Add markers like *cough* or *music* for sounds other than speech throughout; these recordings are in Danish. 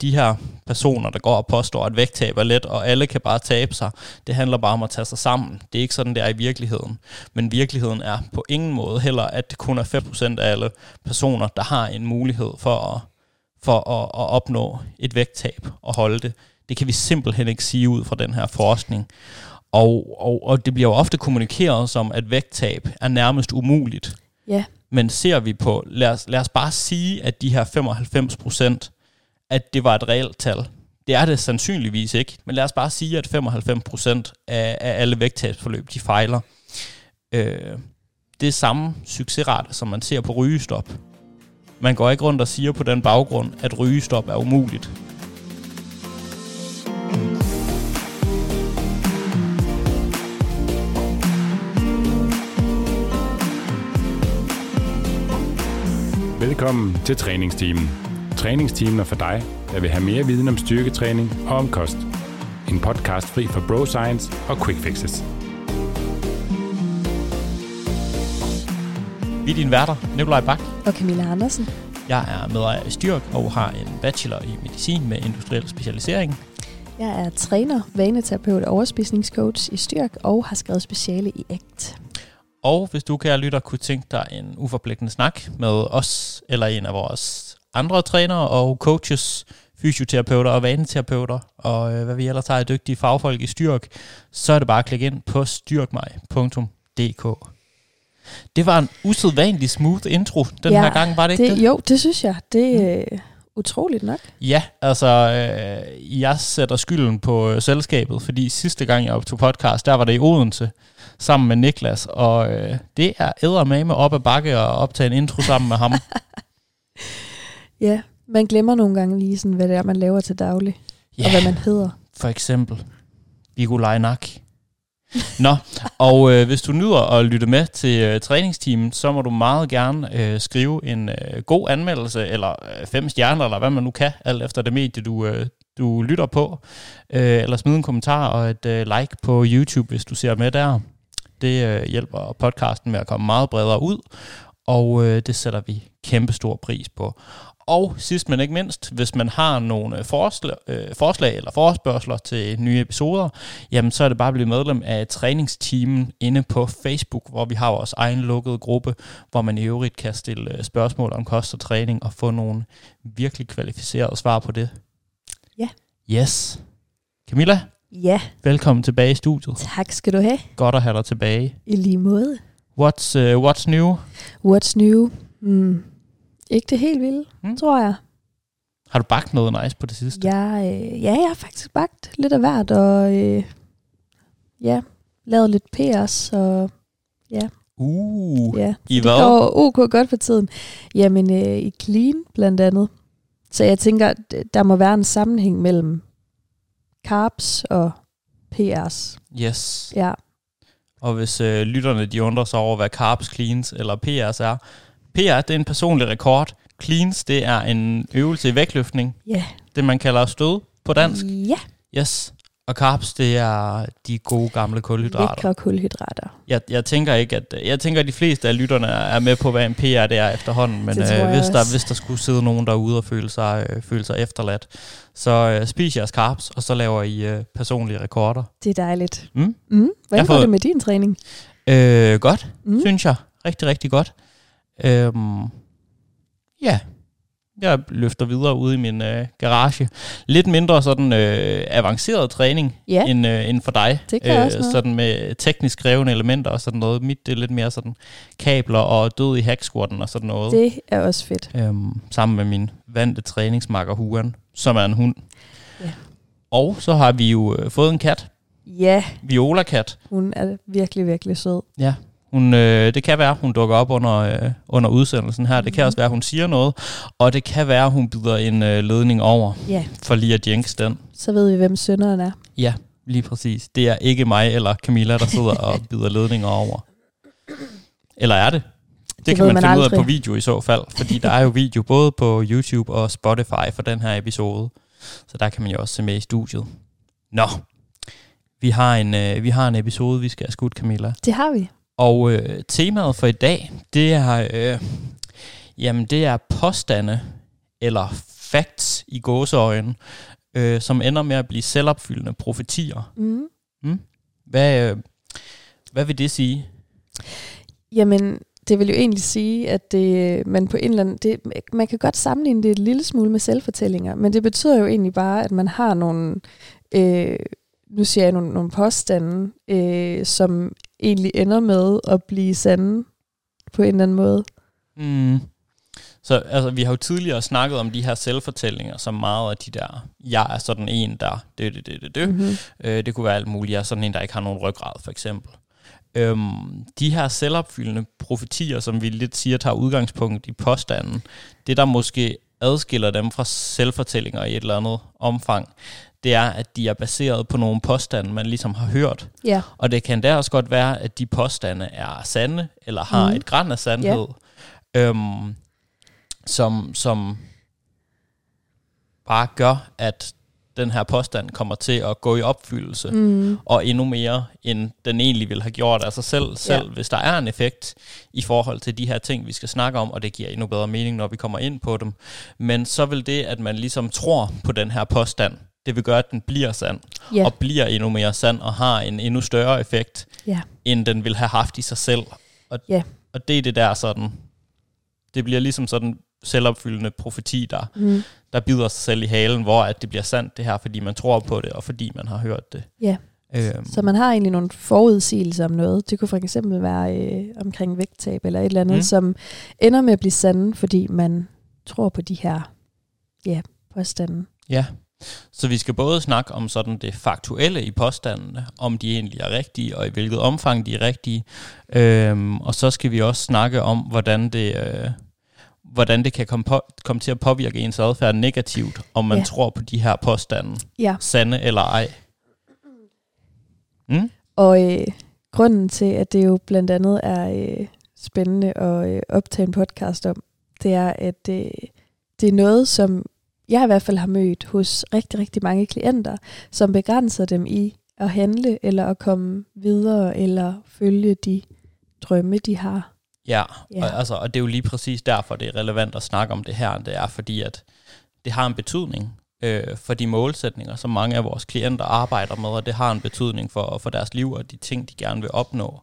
de her personer, der går og påstår, at vægttab er let, og alle kan bare tabe sig, det handler bare om at tage sig sammen. Det er ikke sådan, det er i virkeligheden. Men virkeligheden er på ingen måde heller, at det kun er 5% af alle personer, der har en mulighed for at, for at, at opnå et vægttab og holde det. Det kan vi simpelthen ikke sige ud fra den her forskning. Og, og, og det bliver jo ofte kommunikeret som, at vægttab er nærmest umuligt. Ja. Men ser vi på, lad os, lad os bare sige, at de her 95 procent, at det var et reelt tal. Det er det sandsynligvis ikke, men lad os bare sige, at 95% af, af alle vægttabsforløb, de fejler. Øh, det er samme succesrate, som man ser på rygestop. Man går ikke rundt og siger på den baggrund, at rygestop er umuligt. Velkommen til træningsteamen. Træningsteamen er for dig, der vil have mere viden om styrketræning og om kost. En podcast fri for bro science og quick fixes. Vi er dine værter, Nikolaj Bak. Og Camilla Andersen. Jeg er medejer i Styrk og har en bachelor i medicin med industriel specialisering. Jeg er træner, vaneterapeut og overspisningscoach i Styrk og har skrevet speciale i ACT. Og hvis du, kære lytter, kunne tænke dig en uforpligtende snak med os eller en af vores andre trænere og coaches, fysioterapeuter og vaneterapeuter, og øh, hvad vi ellers har af dygtige fagfolk i Styrk, så er det bare at klikke ind på styrkmig.dk. Det var en usædvanlig smooth intro den Ja, her gang, var det ikke det? det? Jo, det synes jeg. Det er øh, utroligt nok. Ja, altså, øh, jeg sætter skylden på øh, selskabet, fordi sidste gang jeg optog podcast, der var det i Odense, sammen med Niklas, og øh, det er eddermame op ad bakke og optage en intro sammen med ham. *laughs* Ja, man glemmer nogle gange lige sådan, hvad det er, man laver til daglig. Ja, Og hvad man hedder. for eksempel Viggo Leinak. Nå, og øh, hvis du nyder at lytte med til øh, træningsteamen, så må du meget gerne øh, skrive en øh, god anmeldelse, eller øh, fem stjerner, eller hvad man nu kan, alt efter det medie, du, øh, du lytter på. Øh, eller smid en kommentar og et øh, like på YouTube, hvis du ser med der. Det øh, hjælper podcasten med at komme meget bredere ud, og øh, det sætter vi kæmpe stor pris på. Og sidst men ikke mindst, hvis man har nogle øh, forslag, øh, forslag eller forespørgseler til nye episoder, jamen så er det bare at blive medlem af træningsteamen inde på Facebook, hvor vi har vores egen lukkede gruppe, hvor man i øvrigt kan stille øh, spørgsmål om kost og træning og få nogle virkelig kvalificerede svar på det. Ja. Yes. Camilla, Ja, velkommen tilbage i studiet. tak skal du have. Godt at have dig tilbage. I lige måde. What's, uh, what's new? What's new? Hmm. Ikke det helt vilde, hmm. tror jeg. Har du bagt noget nice på det sidste? Jeg, øh, ja, jeg har faktisk bagt lidt af hvert, og øh, ja, lavet lidt PR's, og Uh, ja, I det hvad? går ok godt for tiden. Jamen, øh, i clean blandt andet. Så jeg tænker, der må være en sammenhæng mellem carbs og PR's. Yes. Ja, Og hvis øh, lytterne de undrer sig over, hvad carbs, cleans eller PR's er. PR, det er en personlig rekord. Cleans, det er en øvelse i vægtløftning. ja, Det, man kalder stød på dansk. ja. Yes. Og carbs, det er de gode gamle kulhydrater. lækre kulhydrater. Jeg, jeg tænker ikke, at jeg tænker, at de fleste af lytterne er med på, hvad en PR det er efterhånden. Men øh, hvis, der, også. hvis der skulle sidde nogen derude og føle sig, øh, føle sig efterladt, så øh, spis jeres carbs, og så laver I øh, personlige rekorder. Det er dejligt. Mm? Mm. Hvordan går det med din træning? Øh, godt. Mm. synes jeg. Rigtig, rigtig godt. Øhm, ja, jeg løfter videre ude i min øh, garage. Lidt mindre sådan øh, avanceret træning Ja, end, øh, end for dig. det kan også noget. sådan med teknisk krævende elementer og sådan noget. Mit det er lidt mere sådan kabler og død i hacksquatten og sådan noget. Det er også fedt. Øhm, sammen med min vante træningsmakker Huan, som er en hund. Ja. Og så har vi jo øh, fået en kat. Ja, Viola-kat. hun er virkelig, virkelig sød. Ja, hun, øh, det kan være, hun dukker op under, øh, under udsendelsen her. Det kan Mhm. også være, hun siger noget. Og det kan være, hun byder en øh, ledning over, Ja, for lige at jinx den. så ved vi, hvem sønderen er. Ja, lige præcis. Det er ikke mig eller Camilla, der sidder *laughs* og byder ledninger over. Eller er det? Det, det kan man, man finde ud af aldrig. på video i så fald, fordi der er jo video både på YouTube og Spotify for den her episode. Så der kan man jo også se med i studiet. Nå, vi har en, øh, vi har en episode, vi skal have skudt, Camilla. Det har vi. Og øh, temaet for i dag, det er, øh, jamen det er påstande eller facts i gåseøjne, øh, som ender med at blive selvopfyldende profetier. Mm. Hvad, øh, hvad vil det sige? Jamen, det vil jo egentlig sige, at det, man på en eller anden... Det, man kan godt sammenligne det et lille smule med selvfortællinger, men det betyder jo egentlig bare, at man har nogle... Øh, nu siger jeg nogle, nogle påstande, øh, som egentlig ender med at blive sande på en eller anden måde. Mm. Så altså, vi har jo tidligere snakket om de her selvfortællinger, som meget af de der, jeg er sådan en, der det, det, det, det, det. Mm-hmm. Øh, det kunne være alt muligt. Jeg er sådan en, der ikke har nogen ryggrad, for eksempel. Øhm, de her selvopfyldende profetier, som vi lidt siger, tager udgangspunkt i påstanden, det der måske adskiller dem fra selvfortællinger i et eller andet omfang, det er, at de er baseret på nogle påstande, man ligesom har hørt. Ja. Og det kan da også godt være, at de påstande er sande, eller har mm. et græn af sandhed, øhm, som, som bare gør, at den her påstand kommer til at gå i opfyldelse. Mm. og endnu mere, end den egentlig ville have gjort af sig selv, selv ja. hvis der er en effekt i forhold til de her ting, vi skal snakke om, og det giver endnu bedre mening, når vi kommer ind på dem. Men så vil det, at man ligesom tror på den her påstand, det vil gøre, at den bliver sand, Ja. og bliver endnu mere sand, og har en endnu større effekt, Ja. end den vil have haft i sig selv. Og, Ja. og det er det der sådan, det bliver ligesom sådan selvopfyldende profeti, der, Mm. der bider sig selv i halen, hvor at det bliver sandt det her, fordi man tror på det, og fordi man har hørt det. Ja. Øhm, Så man har egentlig nogle forudsigelser om noget. Det kunne for eksempel være øh, omkring vægttab eller et eller andet, Mm. som ender med at blive sande, fordi man tror på de her ja, påstande. Ja, så vi skal både snakke om sådan det faktuelle i påstandene, om de egentlig er rigtige, og i hvilket omfang de er rigtige. Øhm, og så skal vi også snakke om, hvordan det, øh, hvordan det kan komme, på, komme til at påvirke ens adfærd negativt, om man Ja. tror på de her påstande, Ja. sande eller ej. Mm? Og øh, grunden til, at det jo blandt andet er øh, spændende at øh, optage en podcast om, det er, at øh, det er noget, som jeg i hvert fald har mødt hos rigtig, rigtig mange klienter, som begrænser dem i at handle, eller at komme videre, eller følge de drømme, de har. Ja, Ja. Og, altså, og det er jo lige præcis derfor, det er relevant at snakke om det her. Det er fordi, at det har en betydning øh, for de målsætninger, som mange af vores klienter arbejder med, og det har en betydning for, for deres liv og de ting, de gerne vil opnå.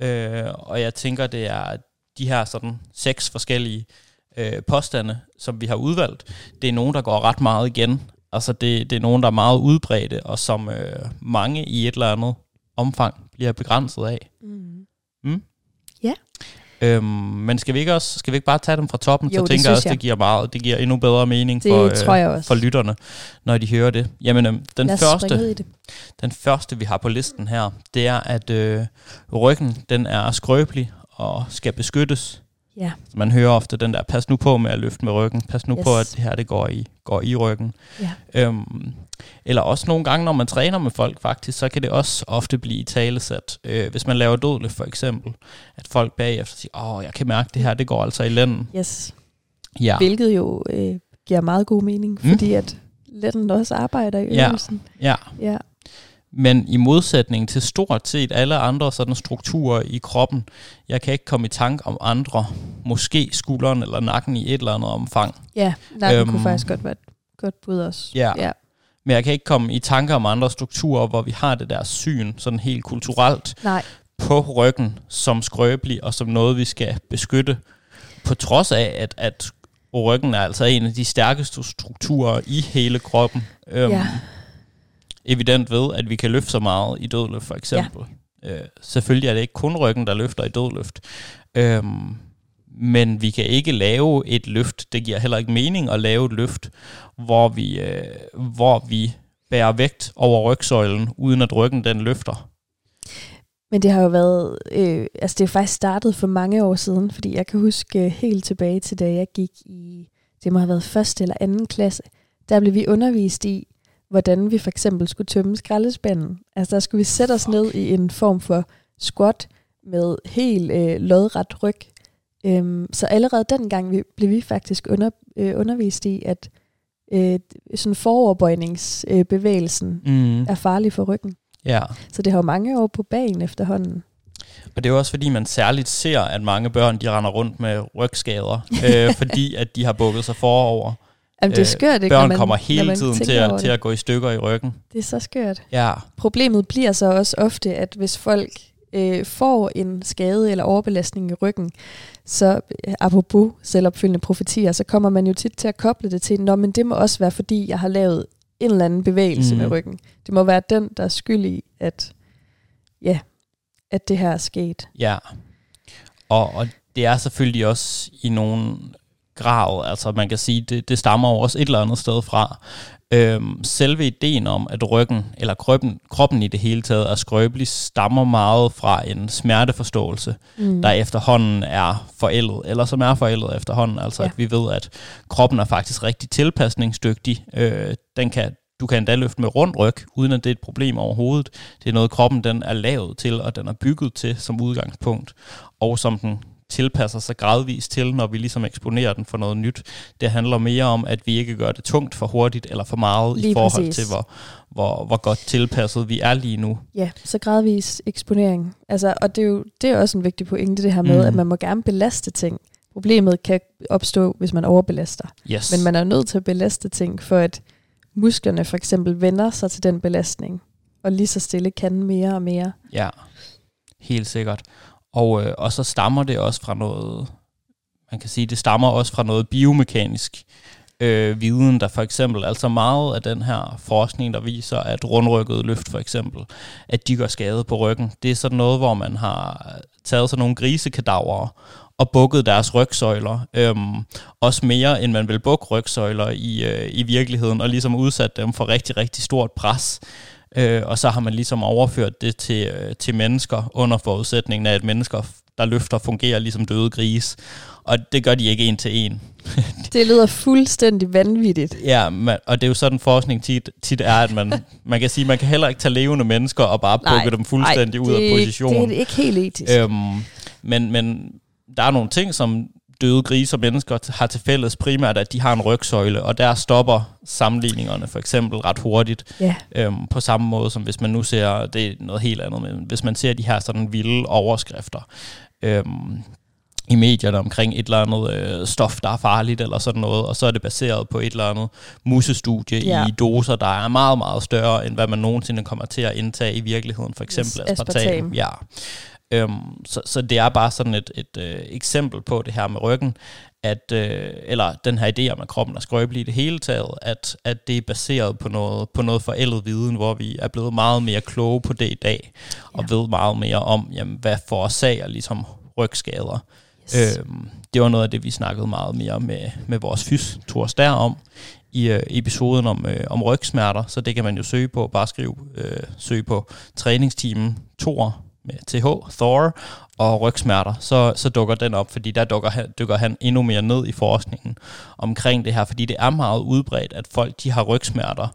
Øh, og jeg tænker, det er de her sådan seks forskellige øh, påstande, som vi har udvalgt. Det er nogen, der går ret meget igen. Altså det, det er nogen, der er meget udbredte, og som øh, mange i et eller andet omfang bliver begrænset af. Mm. Øhm, men skal vi ikke også skal vi ikke bare tage dem fra toppen? Jo, så tænker jeg også, jeg. det giver meget, det giver endnu bedre mening Det for, øh, tror jeg også. for lytterne, når de hører det. Jamen, øhm, den første, det. den første, vi har på listen her, det er, at øh, ryggen den er skrøbelig og skal beskyttes. Ja. Man hører ofte den der, pas nu på med at løfte med ryggen, pas nu yes. På, at det her det går i, går i ryggen. Ja. Øhm, eller også nogle gange, når man træner med folk faktisk, så kan det også ofte blive talesat. Øh, hvis man laver dødløft for eksempel, at folk bagefter siger, åh, jeg kan mærke det her, det går altså i lænden. Yes. Ja, Hvilket jo øh, giver meget god mening, Mm. fordi at letten også arbejder i Ja. øvelsen. ja. Ja. Men i modsætning til stort set alle andre sådan strukturer i kroppen, jeg kan ikke komme i tanke om andre, måske skulderen eller nakken i et eller andet omfang. Ja, nakken Øhm. kunne faktisk godt være et godt bud også. Ja. ja. Men jeg kan ikke komme i tanke om andre strukturer, hvor vi har det der syn, sådan helt kulturelt, Nej, på ryggen som skrøbelig og som noget, vi skal beskytte. På trods af, at, at ryggen er altså en af de stærkeste strukturer i hele kroppen. Øhm, Ja. Evident ved, at vi kan løfte så meget i dødløft for eksempel. Ja. Øh, selvfølgelig er det ikke kun ryggen, der løfter i dødløft. Øhm, men vi kan ikke lave et løft. Det giver heller ikke mening at lave et løft, hvor vi, øh, hvor vi bærer vægt over rygsøjlen, uden at ryggen den løfter. Men det har jo været, øh, altså det er faktisk startet for mange år siden, fordi jeg kan huske øh, helt tilbage til, da jeg gik i, det må have været første eller anden klasse, der blev vi undervist i, hvordan vi for eksempel skulle tømme skraldespanden. Altså der skulle vi sætte os Fuck. ned i en form for squat med helt øh, lodret ryg. Øhm, så allerede dengang vi, blev vi faktisk under, øh, undervist i, at øh, sådan foroverbøjningsbevægelsen øh, Mm. er farlig for ryggen. Ja, Så det har jo mange år på bagen efterhånden. og det er jo også fordi, man særligt ser, at mange børn de render rundt med rygskader, øh, *laughs* fordi at de har bukket sig forover. Jamen, det er skørt, ikke? Børn man, kommer hele tiden til at, til at gå i stykker i ryggen. Det er så skørt. Ja, Problemet bliver så også ofte, at hvis folk øh, får en skade eller overbelastning i ryggen, så øh, apropos selvopfyldende profetier, så kommer man jo tit til at koble det til, Nå, men det må også være, fordi jeg har lavet en eller anden bevægelse Mhm. mm. med ryggen. Det må være den, der er skyld i, at, ja, at det her er sket. Ja, og, og det er selvfølgelig også i nogen grad, altså man kan sige, det, det stammer jo også et eller andet sted fra. Øhm, selve ideen om, at ryggen, eller kroppen, kroppen i det hele taget er skrøbelig, stammer meget fra en smerteforståelse, Mm. der efterhånden er forældet, eller som er forældet efterhånden. Altså Ja. at vi ved, at kroppen er faktisk rigtig tilpasningsdygtig. Øh, den kan, du kan endda løfte med rundt ryg, uden at det er et problem overhovedet. Det er noget, kroppen den er lavet til, og den er bygget til som udgangspunkt, og som den tilpasser sig gradvist til, når vi ligesom eksponerer den for noget nyt. Det handler mere om, at vi ikke gør det tungt for hurtigt eller for meget Lige i forhold præcis. til, hvor, hvor, hvor godt tilpasset vi er lige nu. Ja, så gradvis eksponering. Altså, og det er jo det er også en vigtig pointe, det her med, Mm. at man må gerne belaste ting. Problemet kan opstå, hvis man overbelaster. Yes. Men man er nødt til at belaste ting, for at musklerne for eksempel vender sig til den belastning, og lige så stille kan mere og mere. Ja, helt sikkert. Og, øh, og så stammer det også fra noget, man kan sige, det stammer også fra noget biomekanisk øh, viden, der for eksempel, altså meget af den her forskning, der viser, at rundrykket løft for eksempel, at de gør skade på ryggen. Det er sådan noget, hvor man har taget sådan nogle grisekadaver og bukket deres rygsøjler, øhm, også mere end man vil bukke rygsøjler i, øh, i virkeligheden, og ligesom udsat dem for rigtig, rigtig stort pres. Øh, og så har man ligesom overført det til, øh, til mennesker under forudsætningen af, at mennesker, der løfter, fungerer ligesom døde grise. Og det gør de ikke en til en. *laughs* Det lyder fuldstændig vanvittigt. Ja, man, og det er jo sådan forskning tit, tit er, at man, man kan sige, man kan heller ikke tage levende mennesker og bare Nej, bukke dem fuldstændig ud det, af position. Det er ikke helt etisk. Øhm, men, men der er nogle ting, som døde grise og mennesker har til fælles primært, at de har en rygsøjle, og der stopper sammenligningerne for eksempel ret hurtigt. Ja, Øhm, på samme måde som hvis man nu ser, det er noget helt andet, men hvis man ser de her sådan vilde overskrifter øhm, i medierne omkring et eller andet øh, stof, der er farligt eller sådan noget, og så er det baseret på et eller andet musestudie Ja. i doser, der er meget, meget større, end hvad man nogensinde kommer til at indtage i virkeligheden, for eksempel aspartam. aspartam. Ja. Øhm, så, så det er bare sådan et, et øh, eksempel på det her med ryggen, at, øh, eller den her idé om, at kroppen er skrøbelig i det hele taget, at, at det er baseret på noget, på noget forældet viden, hvor vi er blevet meget mere kloge på det i dag, og Ja. ved meget mere om, jamen, hvad forårsager ligesom rygskader. yes. Øhm, det var noget af det, vi snakkede meget mere med, med vores fys, Thor Stær, om i øh, episoden om, øh, om rygsmerter, så det kan man jo søge på, bare skrive, øh, søge på træningsteamen Thor med TH, Thor, og rygsmerter, så, så dukker den op, fordi der dukker han, dykker han endnu mere ned i forskningen omkring det her, fordi det er meget udbredt, at folk de har rygsmerter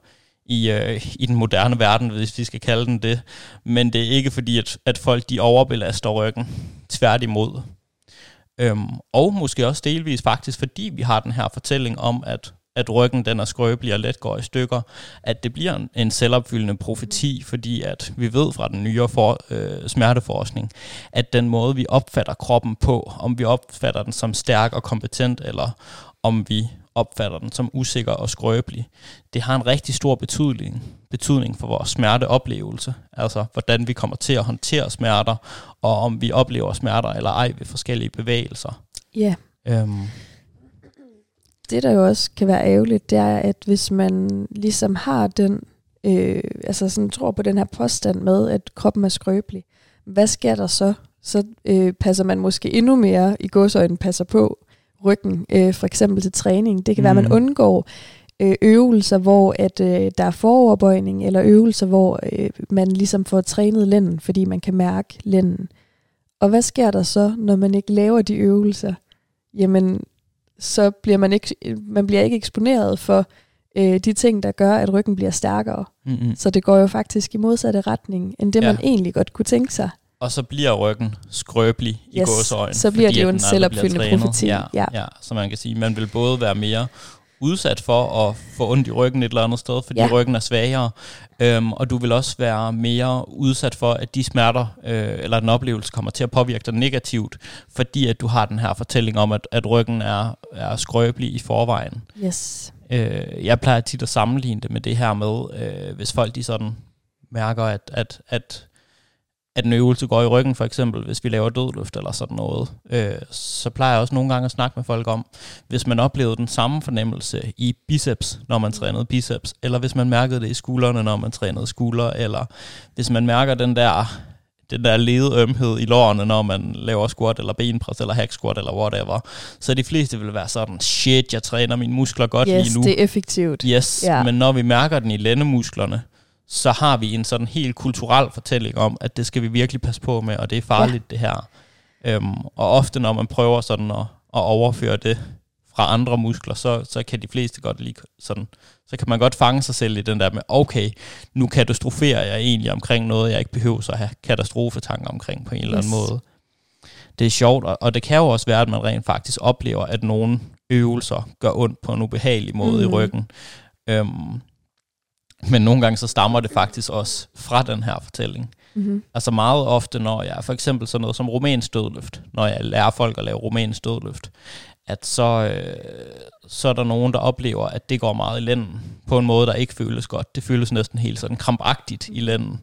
i, øh, i den moderne verden, hvis vi skal kalde den det. Men det er ikke fordi, at, at folk de overbelaster ryggen. Tværtimod. Øhm, og måske også delvis faktisk, fordi vi har den her fortælling om, at, at ryggen den er skrøbelig og let går i stykker, at det bliver en, en selvopfyldende profeti, fordi at vi ved fra den nyere for, øh, smerteforskning, at den måde, vi opfatter kroppen på, om vi opfatter den som stærk og kompetent, eller om vi opfatter den som usikker og skrøbelig, det har en rigtig stor betydning, betydning for vores smerteoplevelse. Altså, hvordan vi kommer til at håndtere smerter, og om vi oplever smerter eller ej ved forskellige bevægelser. Ja, Øhm, det der jo også kan være ærgerligt, det er, at hvis man ligesom har den, øh, altså sådan tror på den her påstand med, at kroppen er skrøbelig, hvad sker der så? Så øh, passer man måske endnu mere i godsøjne passer på ryggen, øh, for eksempel til træning. Det kan mm. være, at man undgår øh, øvelser, hvor at øh, der er foroverbøjning, eller øvelser, hvor øh, man ligesom får trænet lænden, fordi man kan mærke lænden. Og hvad sker der så, når man ikke laver de øvelser? Jamen, så bliver man ikke, man bliver ikke eksponeret for øh, de ting, der gør, at ryggen bliver stærkere. mm-hmm. Så det går jo faktisk i modsatte retning, end det Ja. man egentlig godt kunne tænke sig. Og så bliver ryggen skrøbelig i Yes, gåseøjne. så bliver fordi det jo en selvopfyldende profeti. Ja, Ja. ja. ja, så man kan sige, man vil både være mere udsat for at få ondt i ryggen et eller andet sted, fordi Ja. ryggen er svagere, øhm, og du vil også være mere udsat for, at de smerter øh, eller den oplevelse kommer til at påvirke dig negativt, fordi at du har den her fortælling om, at, at ryggen er, er skrøbelig i forvejen. Yes. Øh, jeg plejer tit at sammenligne det med det her med, øh, hvis folk de sådan mærker, at, at, at, at en øvelse går i ryggen, for eksempel hvis vi laver dødløft eller sådan noget, øh, så plejer jeg også nogle gange at snakke med folk om, hvis man oplevede den samme fornemmelse i biceps, når man trænede biceps, eller hvis man mærkede det i skuldrene, når man trænede skuldre, eller hvis man mærker den der den der ledømhed i lårene, når man laver squat, eller benpres, eller hack squat, eller whatever. Så de fleste vil være sådan, shit, jeg træner mine muskler godt yes, lige nu. det er effektivt. Yes, ja. men når vi mærker den i lændemusklerne, så har vi en sådan helt kulturel fortælling om, at det skal vi virkelig passe på med, og det er farligt ja. det her. Øhm, og ofte når man prøver sådan at, at overføre det fra andre muskler, så, så kan de fleste godt lige sådan, så kan man godt fange sig selv i den der med, okay, nu katastroferer jeg egentlig omkring noget, jeg ikke behøver at have katastrofetanker omkring på en eller anden Yes. måde. Det er sjovt, og, og det kan jo også være, at man rent faktisk oplever, at nogle øvelser gør ondt på en ubehagelig måde mm. i ryggen. Øhm, men nogle gange så stammer det faktisk også fra den her fortælling. Mm-hmm. Altså meget ofte, når jeg for eksempel sådan noget som rumænsk dødløft, når jeg lærer folk at lave rumænsk dødløft, at så, øh, så er der nogen, der oplever, at det går meget i lænden på en måde, der ikke føles godt. Det føles næsten helt sådan krampagtigt i lænden.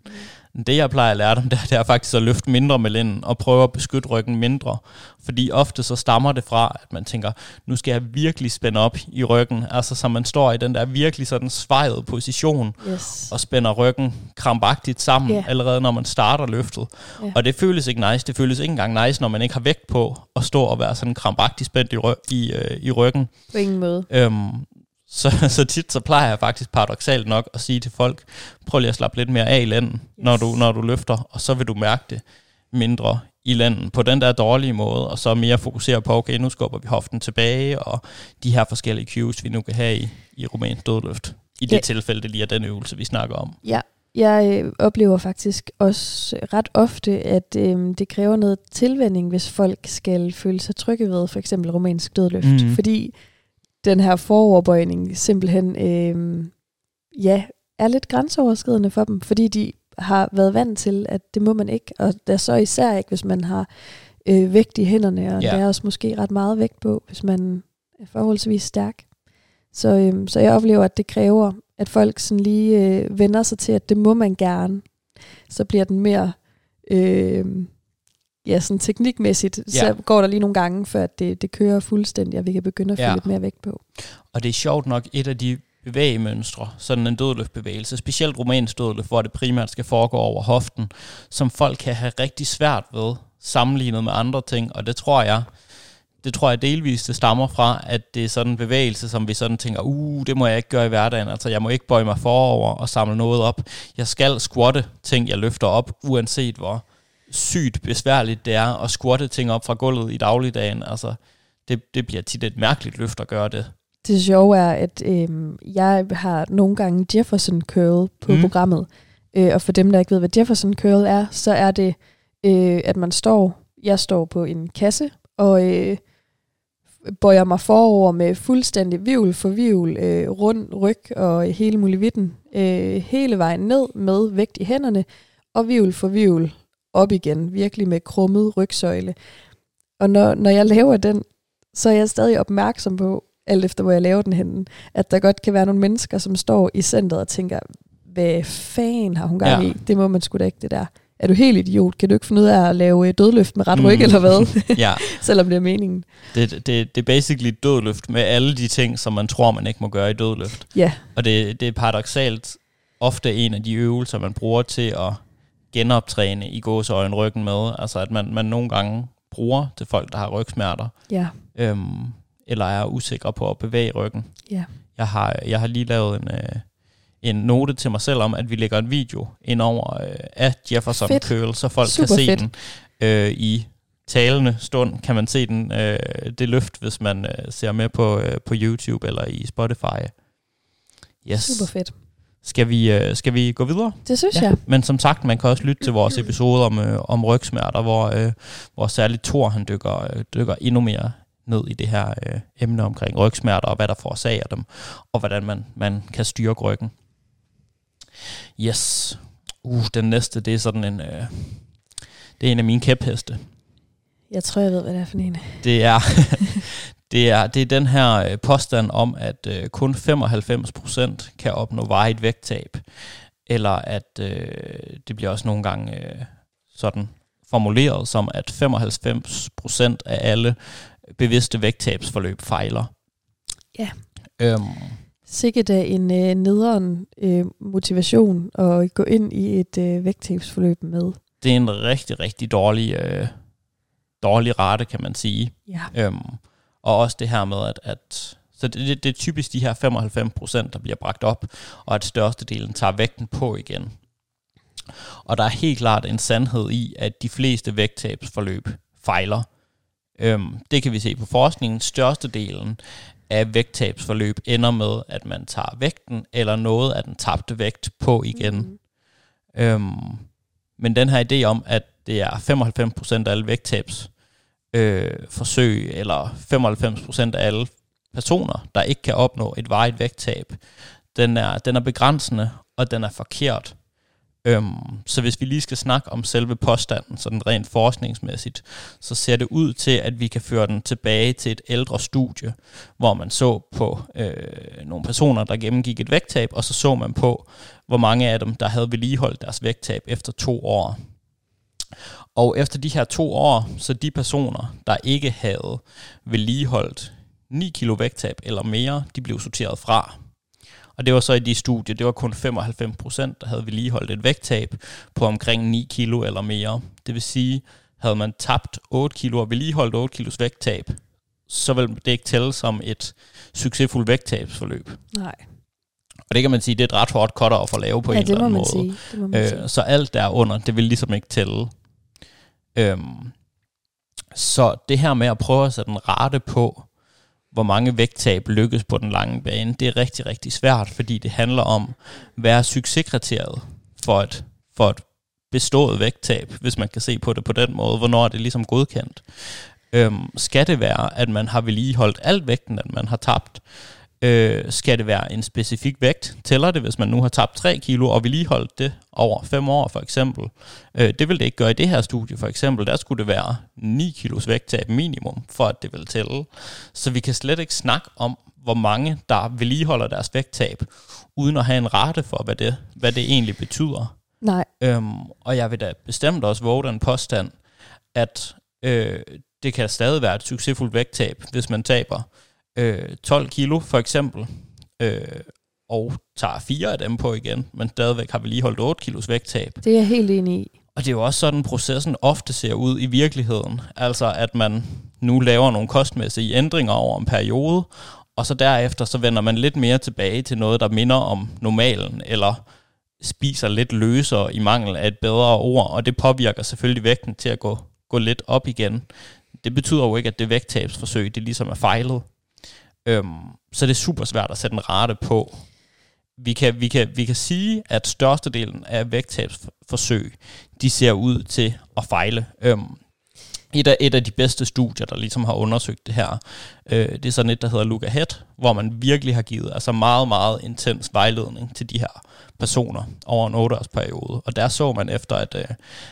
Det jeg plejer at lære dem, det *laughs* er, det er faktisk at løfte mindre med lænden og prøve at beskytte ryggen mindre. Fordi ofte så stammer det fra, at man tænker, nu skal jeg virkelig spænde op i ryggen. Altså så man står i den der virkelig sådan svejede position Yes. og spænder ryggen krampagtigt sammen, yeah. allerede når man starter løftet. Yeah. Og det føles ikke nice. Det føles ikke engang nice, når man ikke har vægt på at stå og være sådan krampagtigt spændt i, ry- i, øh, i ryggen. På ingen måde. Øhm, så, *laughs* så tit så plejer jeg faktisk paradoxalt nok at sige til folk, prøv lige at slappe lidt mere af i lænden, yes. når, du, når du løfter, og så vil du mærke det mindre i lænden på den der dårlige måde, og så mere fokusere på, okay, nu skubber vi hoften tilbage, og de her forskellige cues, vi nu kan have i, i rumænsk dødløft. I det Ja. tilfælde, det lige er den øvelse, vi snakker om. Ja, jeg øh, oplever faktisk også ret ofte, at øh, det kræver noget tilvænding, hvis folk skal føle sig trygge ved for eksempel romansk dødløft. Mhm. Fordi den her foroverbøjning simpelthen øh, ja, er lidt grænseoverskridende for dem, fordi de har været vant til, at det må man ikke, og der er så især ikke, hvis man har øh, vægt i hænderne, og Ja. der er også måske ret meget vægt på, hvis man er forholdsvis stærk. Så, øh, så jeg oplever, at det kræver, at folk sådan lige øh, vender sig til, at det må man gerne. Så bliver den mere øh, ja, sådan teknikmæssigt, ja. så går der lige nogle gange, før at det, det kører fuldstændig, og vi kan begynde at få Ja. lidt mere vægt på. Og det er sjovt nok et af de bevægemønstre, sådan en dødløftbevægelse, specielt romansk dødløft, hvor det primært skal foregå over hoften, som folk kan have rigtig svært ved sammenlignet med andre ting, og det tror jeg, det tror jeg delvist det stammer fra, at det er sådan en bevægelse, som vi sådan tænker, uh, det må jeg ikke gøre i hverdagen, altså jeg må ikke bøje mig forover og samle noget op. Jeg skal squatte ting, jeg løfter op, uanset hvor sygt besværligt det er at squatte ting op fra gulvet i dagligdagen. Altså, det, det bliver tit et mærkeligt løft at gøre det. Det sjove er, at øh, jeg har nogle gange Jefferson curl på mm. Mm. programmet. Øh, og for dem, der ikke ved, hvad Jefferson curl er, så er det, øh, at man står, jeg står på en kasse, og øh, bøjer mig forover med fuldstændig vivl for vivl, øh, rund ryg og hele muligheden, øh, hele vejen ned med vægt i hænderne, og vivl for vivl op igen, virkelig med krummet rygsøjle. Og når, når jeg laver den, så er jeg stadig opmærksom på, alt efter hvor jeg laver den henne, at der godt kan være nogle mennesker, som står i centret og tænker, hvad fanden har hun gang Ja. i? Det må man sgu da ikke, det der. Er du helt idiot? Kan du ikke finde ud af at lave øh, dødløft med ret ryg, Mm. eller hvad? *laughs* ja, *laughs* Selvom det er meningen. det, det, det er basically dødløft med alle de ting, som man tror, man ikke må gøre i dødløft. Ja, Og det, det er paradoxalt ofte en af de øvelser, man bruger til at genoptræne i gåseøjen ryggen med. Altså at man, man nogle gange bruger til folk, der har rygsmerter, ja, øhm, eller er usikre på at bevæge ryggen. ja. Jeg har, jeg har lige lavet en, øh, en note til mig selv om, at vi lægger en video ind over øh, af Jefferson Fedt. Curl, så folk Super kan se fedt. den øh, i talende stund. Kan man se den, øh, det løft, hvis man øh, ser med på, øh, på YouTube eller i Spotify. Yes. Super fedt. Skal vi, øh, skal vi gå videre? Det synes ja. jeg. Men som sagt, man kan også lytte til vores episode om, øh, om rygsmerter, hvor, øh, hvor særligt Thor han dykker, øh, dykker endnu mere ned i det her øh, emne omkring rygsmerter, og hvad der forårsager dem, og hvordan man, man kan styre ryggen. Yes. Uh, den næste, det er sådan en... Øh, det er en af mine kæpheste. Jeg tror, jeg ved, hvad det er for en. Det er, *laughs* Det er, det er den her øh, påstand om, at øh, kun 95% kan opnå varigt vægttab, eller at øh, det bliver også nogle gange øh, sådan formuleret som, at 95% af alle bevidste vægttabsforløb fejler. Ja. Øhm, Sikkert er en øh, nederen øh, motivation at gå ind i et øh, vægttabsforløb med. det er en rigtig, rigtig dårlig, øh, dårlig rate, kan man sige. Ja. Øhm, og også det her med, at, at så det, det, er typisk de her 95 procent, der bliver bragt op, og at størstedelen tager vægten på igen. Og der er helt klart en sandhed i, at de fleste vægttabsforløb fejler. Øhm, det kan vi se på forskningen. Størstedelen af vægttabsforløb ender med, at man tager vægten eller noget af den tabte vægt på igen. Mhm. Øhm, men den her idé om, at det er 95% af alle vægttabs øh, forsøg, eller 95% af alle personer, der ikke kan opnå et varigt vægttab, den er, den er begrænsende, og den er forkert. Øhm, så hvis vi lige skal snakke om selve påstanden, sådan rent forskningsmæssigt, så ser det ud til, at vi kan føre den tilbage til et ældre studie, hvor man så på øh, nogle personer, der gennemgik et vægttab, og så så man på, hvor mange af dem, der havde vedligeholdt deres vægttab efter to år. Og efter de her to år, så de personer, der ikke havde vedligeholdt 9 kilo vægttab eller mere, de blev sorteret fra. Og det var så i de studier, det var kun 95 procent, der havde vedligeholdt et vægttab på omkring 9 kilo eller mere. Det vil sige, havde man tabt 8 kilo og vedligeholdt 8 kilos vægttab, så vil det ikke tælle som et succesfuldt vægttabsforløb. Nej, Og det kan man sige, det er et ret hårdt cutter at få lave på ja, en det eller anden måde. sige. Det må man sige. Øh, så alt der under, det vil ligesom ikke tælle. Øhm, så det her med at prøve at sætte en rate på, hvor mange vægttab lykkes på den lange bane, det er rigtig, rigtig svært, fordi det handler om, at være succeskriteriet for et, for et bestået vægttab, hvis man kan se på det på den måde. Hvornår er det ligesom godkendt? Øhm, skal det være, at man har vedligeholdt alt vægten, at man har tabt? Øh, skal det være en specifik vægt? Tæller det, hvis man nu har tabt 3 kilo og vedligeholdt det over 5 år for eksempel? Øh, det vil det ikke gøre i det her studie for eksempel. Der skulle det være 9 kilos vægttab minimum, for at det vil tælle. Så vi kan slet ikke snakke om, hvor mange der vedligeholder deres vægttab, uden at have en rate for, hvad det, hvad det egentlig betyder. Nej, Øhm, og jeg vil da bestemt også våge den påstand, at øh, det kan stadig være et succesfuldt vægttab, hvis man taber øh, 12 kilo for eksempel, øh, og tager fire af dem på igen, men stadigvæk har vi lige holdt 8 kilos vægttab. det er jeg helt enig i. Og det er jo også sådan, processen ofte ser ud i virkeligheden. Altså at man nu laver nogle kostmæssige ændringer over en periode, og så derefter så vender man lidt mere tilbage til noget, der minder om normalen, eller spiser lidt løsere i mangel af et bedre ord, og det påvirker selvfølgelig vægten til at gå, gå lidt op igen. Det betyder jo ikke, at det vægttabsforsøg, det ligesom er fejlet. Øhm, så det er super svært at sætte en rate på. Vi kan, vi, kan, vi kan sige, at størstedelen af vægttabsforsøg, de ser ud til at fejle. Øhm, et af, et af de bedste studier, der ligesom har undersøgt det her, øh, det er sådan et, der hedder Look Ahead, hvor man virkelig har givet altså meget, meget intens vejledning til de her personer over en 8 års periode. Og der så man efter, at, øh,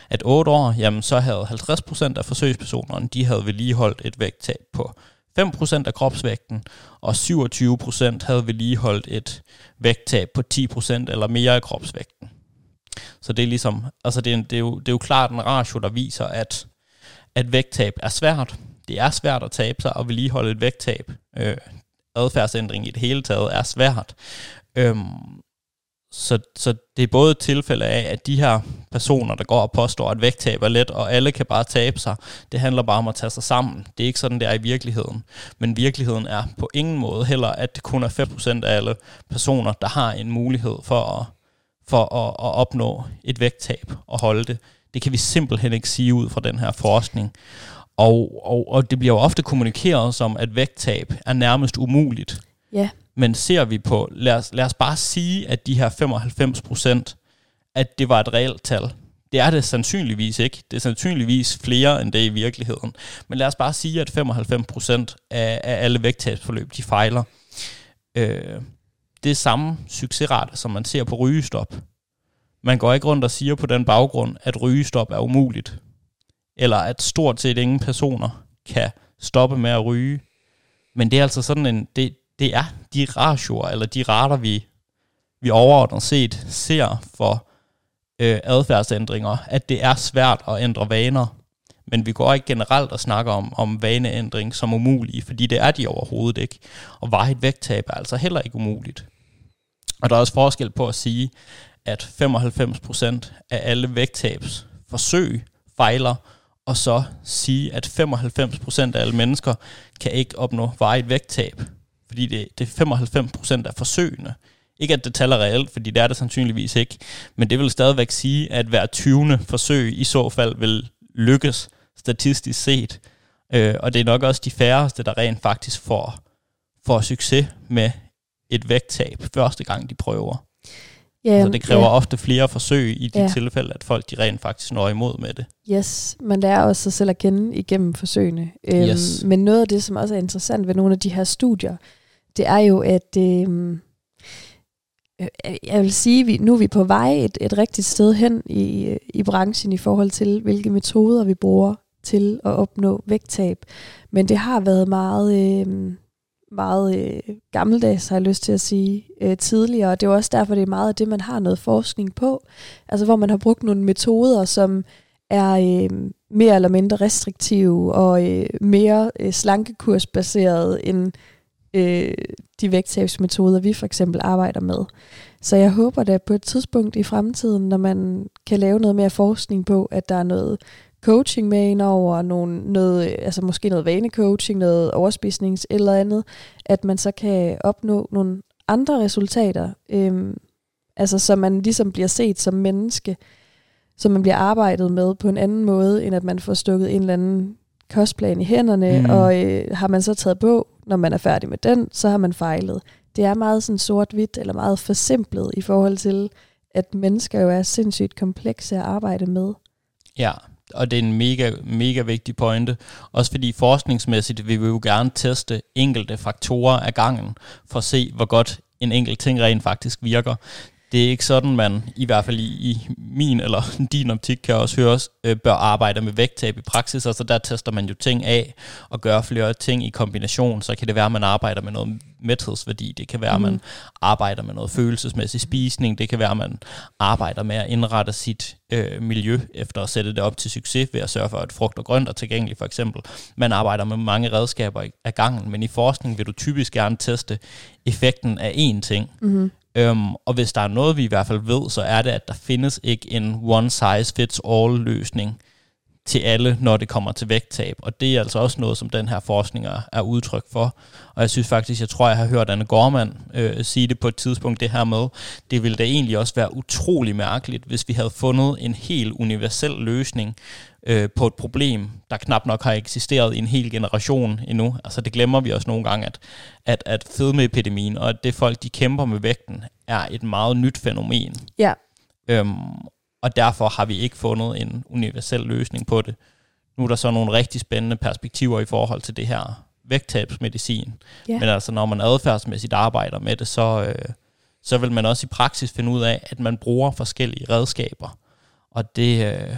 at 8 år, jamen så havde 50% af forsøgspersonerne, de havde vedligeholdt et vægttab på 5% af kropsvægten, og 27% havde vedligeholdt et vægttab på 10% eller mere af kropsvægten. Så det er ligesom, altså det er, det er, jo, det er jo klart en ratio, der viser, at, at vægttab er svært. Det er svært at tabe sig og vedligeholde et vægttab. Øh, adfærdsændring i det hele taget er svært. Øhm, så, så det er både et tilfælde af, at de her personer, der går og påstår, at vægttab er let, og alle kan bare tabe sig, det handler bare om at tage sig sammen. Det er ikke sådan, det er i virkeligheden. Men virkeligheden er på ingen måde heller, at det kun er 5% af alle personer, der har en mulighed for at, for at, at opnå et vægttab og holde det. Det kan vi simpelthen ikke sige ud fra den her forskning. Og, og, og det bliver jo ofte kommunikeret som, at vægttab er nærmest umuligt. Ja, men ser vi på, lad os, lad os bare sige, at de her 95 procent, at det var et reelt tal. Det er det sandsynligvis ikke. Det er sandsynligvis flere end det i virkeligheden. Men lad os bare sige, at 95 procent af, af alle vægttabsforløb, de fejler. Øh, det er samme succesrate, som man ser på rygestop. Man går ikke rundt og siger på den baggrund, at rygestop er umuligt. Eller at stort set ingen personer kan stoppe med at ryge. Men det er altså sådan en, det, det er de ratioer, eller de rater, vi, vi overordnet set ser for øh, adfærdsændringer, at det er svært at ændre vaner. Men vi går ikke generelt og snakker om, om vaneændring som umulige, fordi det er de overhovedet ikke. Og varigt vægttab er altså heller ikke umuligt. Og der er også forskel på at sige, at 95% af alle vægttabsforsøg fejler, og så sige, at 95% af alle mennesker kan ikke opnå varigt vægttab, fordi det, det er 95% af forsøgene. Ikke at det taler reelt, fordi det er det sandsynligvis ikke, men det vil stadigvæk sige, at hver 20. forsøg i så fald vil lykkes statistisk set. Øh, og det er nok også de færreste, der rent faktisk får, får succes med et vægttab første gang, de prøver. Ja, altså det kræver ja. ofte flere forsøg i de ja. tilfælde, at folk de rent faktisk når imod med det. Yes, man lærer også sig selv at kende igennem forsøgene. Øhm, yes. Men noget af det, som også er interessant ved nogle af de her studier, det er jo, at øhm, øh, jeg vil sige, at nu er vi på vej et, et rigtigt sted hen i, i branchen i forhold til, hvilke metoder vi bruger til at opnå vægttab. Men det har været meget... Øh, meget øh, gammeldags, har jeg lyst til at sige, øh, tidligere. Og det er også derfor, det er meget af det, man har noget forskning på. Altså hvor man har brugt nogle metoder, som er øh, mere eller mindre restriktive og øh, mere øh, slankekursbaseret end øh, de vægttabsmetoder, vi for eksempel arbejder med. Så jeg håber da på et tidspunkt i fremtiden, når man kan lave noget mere forskning på, at der er noget coaching med ind over, nogle, noget, altså måske noget vanecoaching, noget overspisnings eller andet, at man så kan opnå nogle andre resultater, øhm, altså så man ligesom bliver set som menneske, så man bliver arbejdet med på en anden måde, end at man får stukket en eller anden kostplan i hænderne, mm. og øh, har man så taget på, når man er færdig med den, så har man fejlet. Det er meget sådan sort-hvidt, eller meget forsimplet i forhold til, at mennesker jo er sindssygt komplekse at arbejde med. Ja, og det er en mega, mega vigtig pointe. Også fordi forskningsmæssigt vil vi jo gerne teste enkelte faktorer af gangen, for at se, hvor godt en enkelt ting rent faktisk virker det er ikke sådan, man i hvert fald i, i min eller *laughs* din optik kan også høres, øh, bør arbejde med vægttab i praksis. Altså der tester man jo ting af og gør flere ting i kombination. Så kan det være, at man arbejder med noget mæthedsværdi. Det kan være, at man mm. arbejder med noget følelsesmæssig spisning. Det kan være, at man arbejder med at indrette sit øh, miljø efter at sætte det op til succes ved at sørge for, at frugt og grønt er tilgængeligt for eksempel. Man arbejder med mange redskaber af gangen, men i forskning vil du typisk gerne teste effekten af én ting. Mm-hmm. Øhm, og hvis der er noget, vi i hvert fald ved, så er det, at der findes ikke en one-size-fits-all løsning til alle, når det kommer til vægttab. Og det er altså også noget, som den her forskning er udtryk for. Og jeg synes faktisk, jeg tror, jeg har hørt Anne Gormand øh, sige det på et tidspunkt, det her med, det ville da egentlig også være utrolig mærkeligt, hvis vi havde fundet en helt universel løsning øh, på et problem, der knap nok har eksisteret i en hel generation endnu. Altså det glemmer vi også nogle gange, at, at, at fedmeepidemien og at det folk, de kæmper med vægten, er et meget nyt fænomen. Ja. Øhm, og derfor har vi ikke fundet en universel løsning på det. Nu er der så nogle rigtig spændende perspektiver i forhold til det her vægttabsmedicin. Ja. Men altså når man adfærdsmæssigt arbejder med det, så, øh, så vil man også i praksis finde ud af, at man bruger forskellige redskaber. Og det, øh,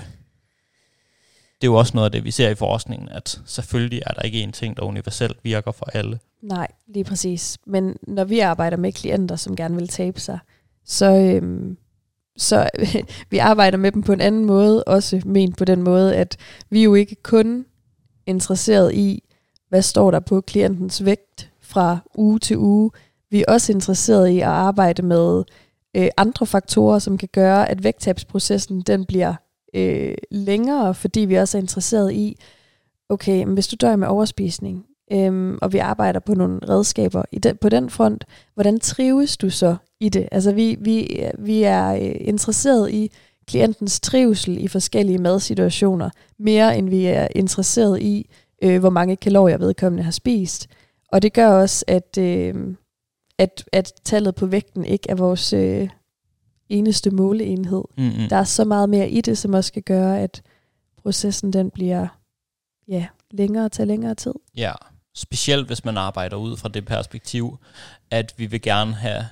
det er jo også noget af det, vi ser i forskningen, at selvfølgelig er der ikke én ting, der universelt virker for alle. Nej, lige præcis. Men når vi arbejder med klienter, som gerne vil tabe sig, så, øhm, så *laughs* vi arbejder med dem på en anden måde, også ment på den måde, at vi jo ikke kun interesseret i, hvad står der på klientens vægt fra uge til uge. Vi er også interesseret i at arbejde med øh, andre faktorer, som kan gøre, at vægttabsprocessen den bliver øh, længere, fordi vi også er interesseret i, okay, men hvis du dør med overspisning, øhm, og vi arbejder på nogle redskaber i den, på den front, hvordan trives du så i det? Altså vi, vi, vi er øh, interesseret i klientens trivsel i forskellige madsituationer, mere end vi er interesseret i, øh, hvor mange kalorier vedkommende har spist. Og det gør også, at, øh, at, at tallet på vægten ikke er vores, øh, eneste måleenhed. Mm-hmm. Der er så meget mere i det, som også skal gøre, at processen den bliver ja, længere og tager længere tid. Ja, specielt hvis man arbejder ud fra det perspektiv, at vi vil gerne have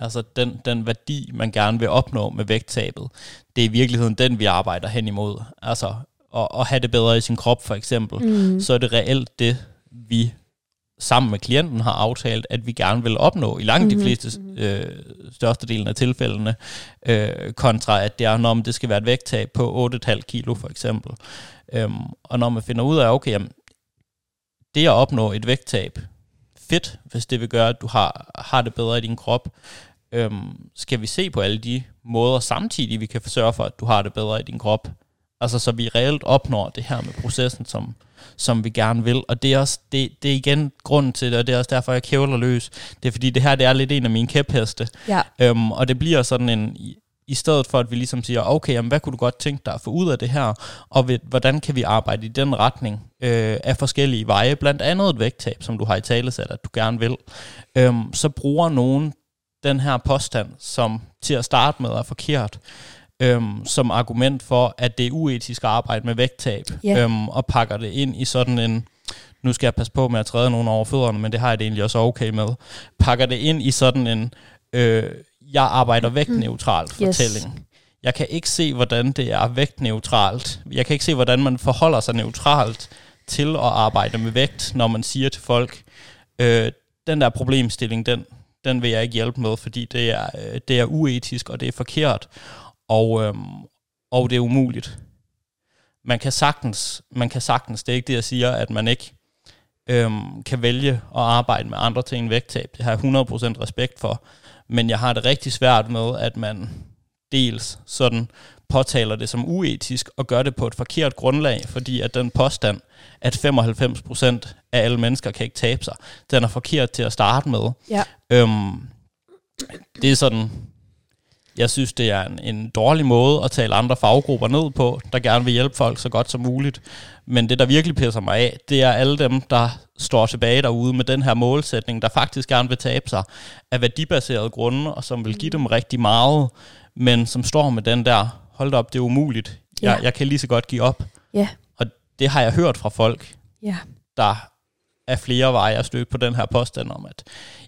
Altså den, den værdi, man gerne vil opnå med vægttabet, det er i virkeligheden den, vi arbejder hen imod. Altså at, at have det bedre i sin krop for eksempel, mm. så er det reelt det, vi sammen med klienten har aftalt, at vi gerne vil opnå i langt mm-hmm. de Mhm, fleste mhm. øh, største delen af tilfældene, øh, kontra at det er, når det skal være et vægttab på 8,5 kilo for eksempel. Øhm, og når man finder ud af, okay, jamen, det at opnå et vægttab, fedt, hvis det vil gøre, at du har, har det bedre i din krop, øhm, skal vi se på alle de måder samtidig, vi kan sørge for, at du har det bedre i din krop. Altså så vi reelt opnår det her med processen, som, som vi gerne vil. Og det er, også, det, det er igen grunden til det, og det er også derfor, jeg kævler løs. Det er fordi, det her det er lidt en af mine kæpheste. Ja. Øhm, og det bliver sådan en, i, stedet for at vi ligesom siger, okay, jamen, hvad kunne du godt tænke dig at få ud af det her, og ved, hvordan kan vi arbejde i den retning øh, af forskellige veje, blandt andet et vægttab, som du har i talesat, at du gerne vil, øhm, så bruger nogen den her påstand, som til at starte med er forkert, øhm, som argument for, at det er uetisk at arbejde med vægttab, Ja. øhm, og pakker det ind i sådan en, nu skal jeg passe på med at træde nogen over fødderne, men det har jeg det egentlig også okay med, pakker det ind i sådan en, øh, jeg arbejder vægtneutralt Yes. fortælling. Jeg kan ikke se, hvordan det er vægtneutralt. Jeg kan ikke se, hvordan man forholder sig neutralt til at arbejde med vægt, når man siger til folk, øh, den der problemstilling, den, den vil jeg ikke hjælpe med, fordi det er, øh, det er uetisk, og det er forkert, og, øhm, og det er umuligt. Man kan sagtens, man kan sagtens, det er ikke det, jeg siger, at man ikke øhm, kan vælge at arbejde med andre ting end vægttab. Det har jeg 100% respekt for. Men jeg har det rigtig svært med, at man dels sådan påtaler det som uetisk og gør det på et forkert grundlag, fordi at den påstand, at 95% af alle mennesker kan ikke tabe sig, den er forkert til at starte med. Ja. Øhm, det er sådan, jeg synes, det er en, en dårlig måde at tale andre faggrupper ned på, der gerne vil hjælpe folk så godt som muligt. Men det, der virkelig pisser mig af, det er alle dem, der står tilbage derude med den her målsætning, der faktisk gerne vil tabe sig af værdibaserede grunde, og som vil give dem rigtig meget, men som står med den der, hold op, det er umuligt. Jeg, Ja. jeg kan lige så godt give op. Ja. Og det har jeg hørt fra folk, Ja. der er flere veje at støtte på den her påstand om, at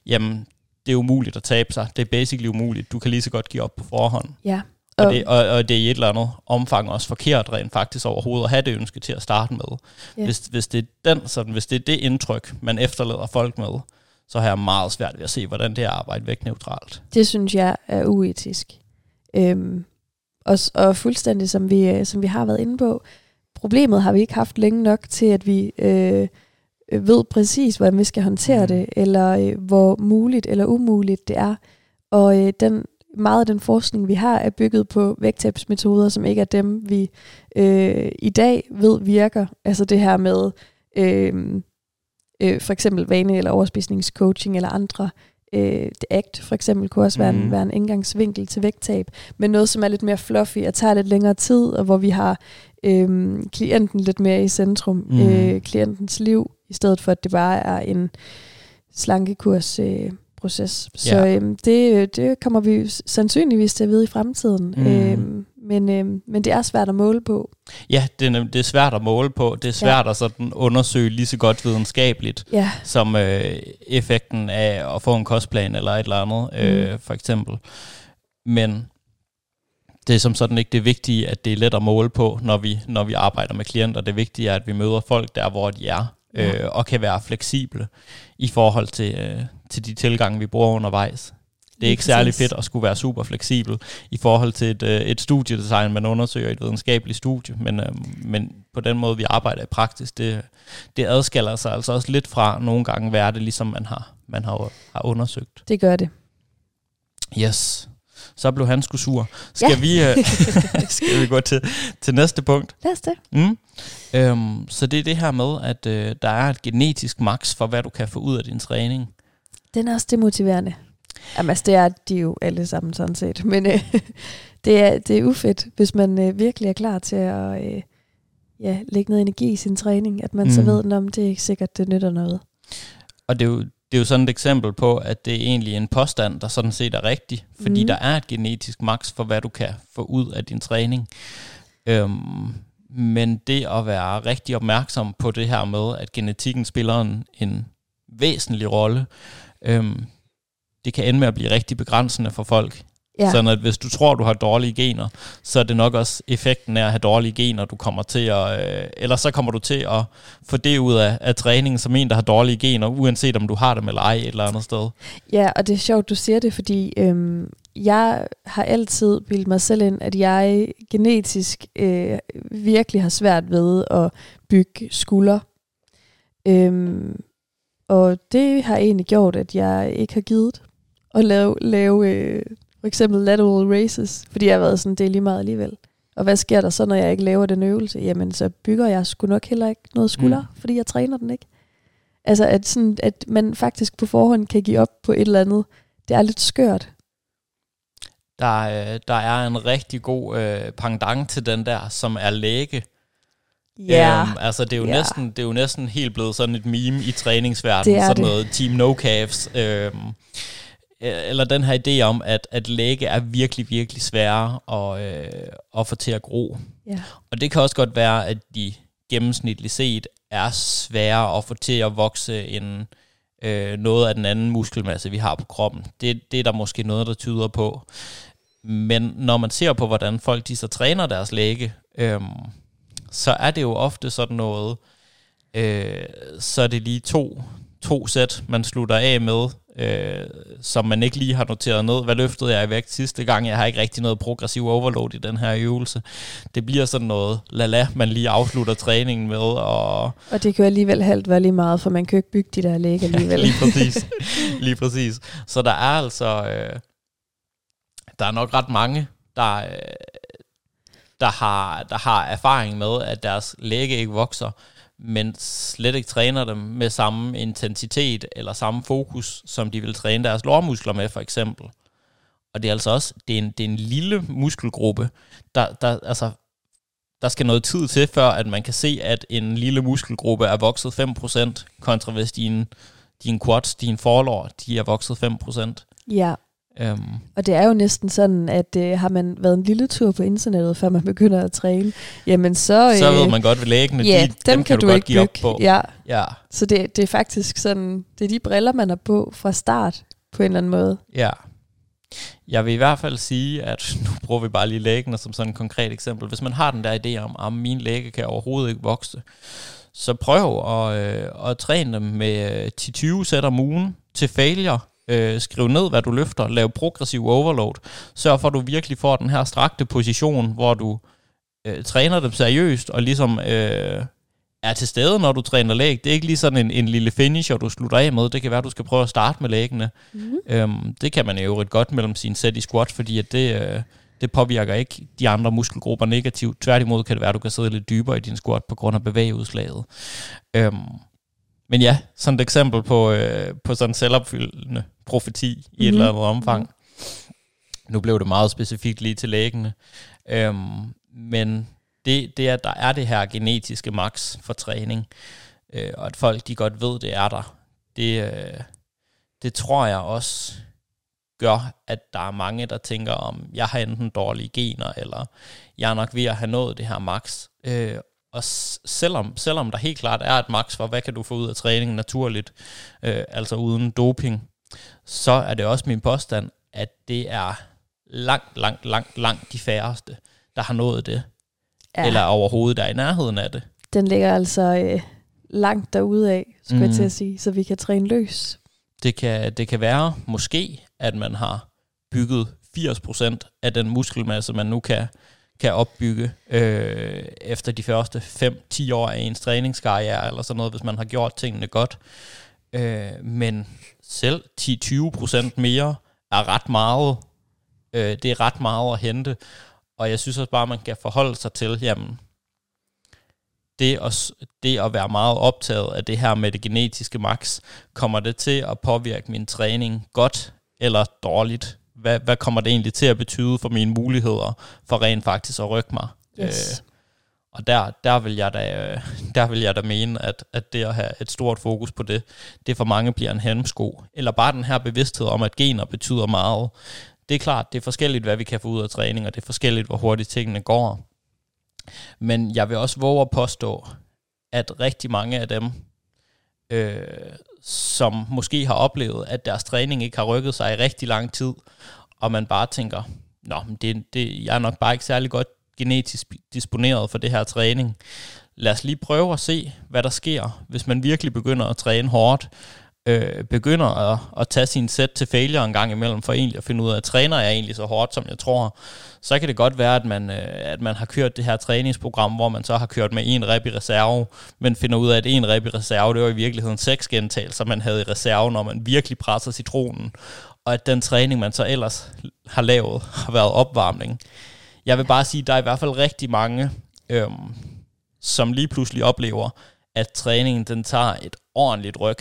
jamen, det er umuligt at tabe sig. Det er basically umuligt. Du kan lige så godt give op på forhånd. Ja. Og, det, og, og det er i et eller andet omfang også forkert rent faktisk overhovedet at have det ønske til at starte med. Ja. Hvis, hvis, det er den, sådan, hvis det er det indtryk, man efterlader folk med, så har jeg meget svært ved at se, hvordan det er at arbejde vægtneutralt. Det synes jeg er uetisk. Øhm, og, og fuldstændig som vi, øh, som vi har været inde på, problemet har vi ikke haft længe nok til, at vi øh, ved præcis, hvordan vi skal håndtere Mhm. det, eller øh, hvor muligt eller umuligt det er. Og øh, den, meget af den forskning, vi har, er bygget på vægttabsmetoder, som ikke er dem, vi øh, i dag ved virker. Altså det her med øh, øh, for eksempel vane- eller overspisningscoaching eller andre øh, det ACT for eksempel kunne også være, Mhm. en, være en indgangsvinkel til vægttab, men noget, som er lidt mere fluffy og tager lidt længere tid, og hvor vi har øh, klienten lidt mere i centrum, Mhm. øh, klientens liv, i stedet for at det bare er en slankekurs øh, proces. Så Ja. øh, det, det kommer vi sandsynligvis til at vide i fremtiden. Mhm. Øh, men, øh, men det er svært at måle på. Ja, det er, det er svært at måle på. Det er svært ja. at sådan undersøge lige så godt videnskabeligt, Ja, som øh, effekten af at få en kostplan eller et eller andet, øh, for eksempel. Men det er som sådan ikke det vigtige, at det er let at måle på, når vi, når vi arbejder med klienter. Det vigtige er, at vi møder folk der, hvor de er, øh, og kan være fleksible i forhold til, øh, til de tilgange, vi bruger undervejs. Det er ikke særlig præcis. fedt at skulle være super fleksibel i forhold til et, øh, et studiedesign, man undersøger i et videnskabeligt studie, men, øh, men på den måde, vi arbejder i praksis, det, det adskiller sig altså også lidt fra nogle gange, hvad er det ligesom, man har, man har, har undersøgt. det gør det. Yes. Så blev han sgu sur. Skal, Ja. vi, øh, *laughs* *laughs* skal vi gå til, til næste punkt? Lad os det. Mm. Øhm, så det er det her med, at øh, der er et genetisk max for, hvad du kan få ud af din træning. Den er også demotiverende. Jamen, altså, det er de jo alle sammen sådan set. *laughs* Men øh, *laughs* det, er, det er ufedt, hvis man øh, virkelig er klar til at øh, ja, lægge noget energi i sin træning, at man mm. så Mm. ved, om det er ikke sikkert, det nytter noget. Og det er, jo, det er jo sådan et eksempel på, at det er egentlig en påstand, der sådan set er rigtig, fordi Mhm. der er et genetisk max for, hvad du kan få ud af din træning. Øhm, men det at være rigtig opmærksom på det her med, at genetikken spiller en, en væsentlig rolle, øhm, det kan ende med at blive rigtig begrænsende for folk. Ja. Sådan at hvis du tror, du har dårlige gener, så er det nok også effekten af at have dårlige gener, du kommer til at... Øh, eller så kommer du til at få det ud af, af træningen som en, der har dårlige gener, uanset om du har dem eller ej et eller andet sted. Ja, og det er sjovt, du siger det, fordi øhm, jeg har altid bildet mig selv ind, at jeg genetisk øh, virkelig har svært ved at bygge skulder. Øhm, og det har egentlig gjort, at jeg ikke har givet at lave, lave øh, for eksempel lateral races, fordi jeg har været sådan, det er lige meget alligevel. Og hvad sker der så, når jeg ikke laver den øvelse? Jamen, så bygger jeg sgu nok heller ikke noget skulder, mm. fordi jeg træner den ikke. Altså, at, sådan, at man faktisk på forhånd kan give op på et eller andet, det er lidt skørt. Der, øh, der er en rigtig god øh, pendant til den der, som er læge. Ja. Yeah. Øhm, altså det er, jo yeah. næsten, det er jo næsten helt blevet sådan et meme i træningsverdenen. Sådan det. noget Team No Calves. Øhm, eller den her idé om, at, at læge er virkelig, virkelig svære at, øh, at få til at gro. Yeah. Og det kan også godt være, at de gennemsnitligt set er svære at få til at vokse en, øh, noget af den anden muskelmasse, vi har på kroppen. Det, det er der måske noget, der tyder på. Men når man ser på, hvordan folk de så træner deres læge, øh, så er det jo ofte sådan noget, øh, så er det lige to, to sæt, man slutter af med, øh, som man ikke lige har noteret ned. Hvad løftede jeg i vægt sidste gang? Jeg har ikke rigtig noget progressiv overload i den her øvelse. Det bliver sådan noget lala, man lige afslutter træningen med. Og, og det kan jo alligevel halvt være lige meget, for man kan jo ikke bygge de der læg *laughs* alligevel. lige præcis. lige præcis. Så der er altså... Øh, der er nok ret mange, der, øh, der, har, der har erfaring med, at deres læge ikke vokser, men slet ikke træner dem med samme intensitet eller samme fokus, som de vil træne deres lårmuskler med, for eksempel. Og det er altså også, det er en, det er en lille muskelgruppe, der, der, altså, der skal noget tid til, før at man kan se, at en lille muskelgruppe er vokset 5%, kontra hvis din, din quads, din forlår, de er vokset 5%. Ja, Um. Og det er jo næsten sådan, at uh, har man været en lille tur på internettet, før man begynder at træne, jamen så... Uh, så ved man godt, ved læggene, ja, de, dem, dem kan, kan du, du godt give op på. Ja. ja. Så det, det er faktisk sådan, det er de briller, man har på fra start, på en eller anden måde. Ja. Jeg vil i hvert fald sige, at *laughs* nu bruger vi bare lige læggene som sådan et konkret eksempel. Hvis man har den der idé om, at min læge kan overhovedet ikke vokse, så prøv at, øh, at træne dem med 10-20 øh, sæt om ugen til failure, øh, skriv ned, hvad du løfter, lav progressiv overload, sørg for, at du virkelig får den her strakte position, hvor du øh, træner dem seriøst, og ligesom øh, er til stede, når du træner læg. Det er ikke lige sådan en, en lille finisher, du slutter af med. Det kan være, du skal prøve at starte med læggene. Mm-hmm. Øhm, det kan man jo øvrigt godt mellem sin sæt i squat, fordi at det, øh, det påvirker ikke de andre muskelgrupper negativt. Tværtimod kan det være, at du kan sidde lidt dybere i din squat på grund af bevægeudslaget. Øhm, men ja, sådan et eksempel på, øh, på sådan en selvopfyldende profeti mm-hmm. i et mhm. eller andet omfang. Nu blev det meget specifikt lige til lægene. Øhm, men det, det er, at der er det her genetiske max for træning, øh, og at folk de godt ved, det er der. Det, øh, det tror jeg også gør, at der er mange, der tænker om, jeg har enten dårlige gener, eller jeg er nok ved at have nået det her max. Øh, og selvom, selvom der helt klart er et max for, hvad kan du få ud af træningen naturligt, øh, altså uden doping, så er det også min påstand, at det er langt, langt, langt, langt de færreste, der har nået det. Ja. Eller overhovedet er i nærheden af det. Den ligger altså øh, langt derude af, skulle mm. jeg til at sige, så vi kan træne løs. Det kan, det kan være måske, at man har bygget 80% af den muskelmasse, man nu kan kan opbygge øh, efter de første 5-10 år af ens træningskarriere, eller sådan noget, hvis man har gjort tingene godt. Øh, men selv 10-20% mere er ret meget. Øh, det er ret meget at hente. Og jeg synes også bare, man kan forholde sig til, jamen, det at, det at være meget optaget af det her med det genetiske max, kommer det til at påvirke min træning godt eller dårligt? Hvad, hvad kommer det egentlig til at betyde for mine muligheder for rent faktisk at rykke mig? Yes. Øh, og der, der, vil jeg da, der vil jeg da mene, at, at det at have et stort fokus på det, det for mange bliver en hemsko. Eller bare den her bevidsthed om, at gener betyder meget. Det er klart, det er forskelligt, hvad vi kan få ud af træning, og det er forskelligt, hvor hurtigt tingene går. Men jeg vil også våge at påstå, at rigtig mange af dem, øh, som måske har oplevet, at deres træning ikke har rykket sig i rigtig lang tid, og man bare tænker, nå, men det, det, jeg er nok bare ikke særlig godt genetisk disponeret for det her træning. Lad os lige prøve at se, hvad der sker, hvis man virkelig begynder at træne hårdt, øh, begynder at, at tage sin sæt til failure en gang imellem, for egentlig at finde ud af, at træner jeg egentlig så hårdt, som jeg tror, så kan det godt være, at man, øh, at man har kørt det her træningsprogram, hvor man så har kørt med en rep i reserve, men finder ud af, at en rep i reserve, det var i virkeligheden seks gentagelser, man havde i reserve, når man virkelig presser citronen, og at den træning, man så ellers har lavet, har været opvarmning. Jeg vil bare sige, at der er i hvert fald rigtig mange, øhm, som lige pludselig oplever, at træningen den tager et ordentligt ryg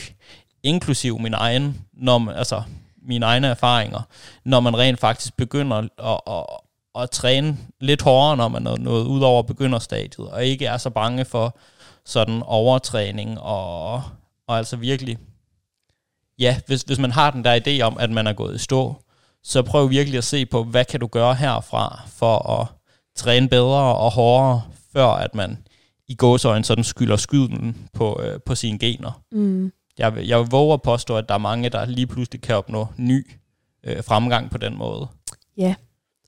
inklusiv min egen, når man, altså mine egne erfaringer, når man rent faktisk begynder at, at, at træne lidt hårdere, når man er nået ud over begynderstadiet, og ikke er så bange for sådan overtræning, og, og altså virkelig, ja, hvis, hvis man har den der idé om, at man er gået i stå, så prøv virkelig at se på, hvad kan du gøre herfra for at træne bedre og hårdere, før at man i gåsøjne sådan skylder skylden på, øh, på sine gener. Mm jeg, jeg våger at påstå, at der er mange, der lige pludselig kan opnå ny øh, fremgang på den måde. Ja,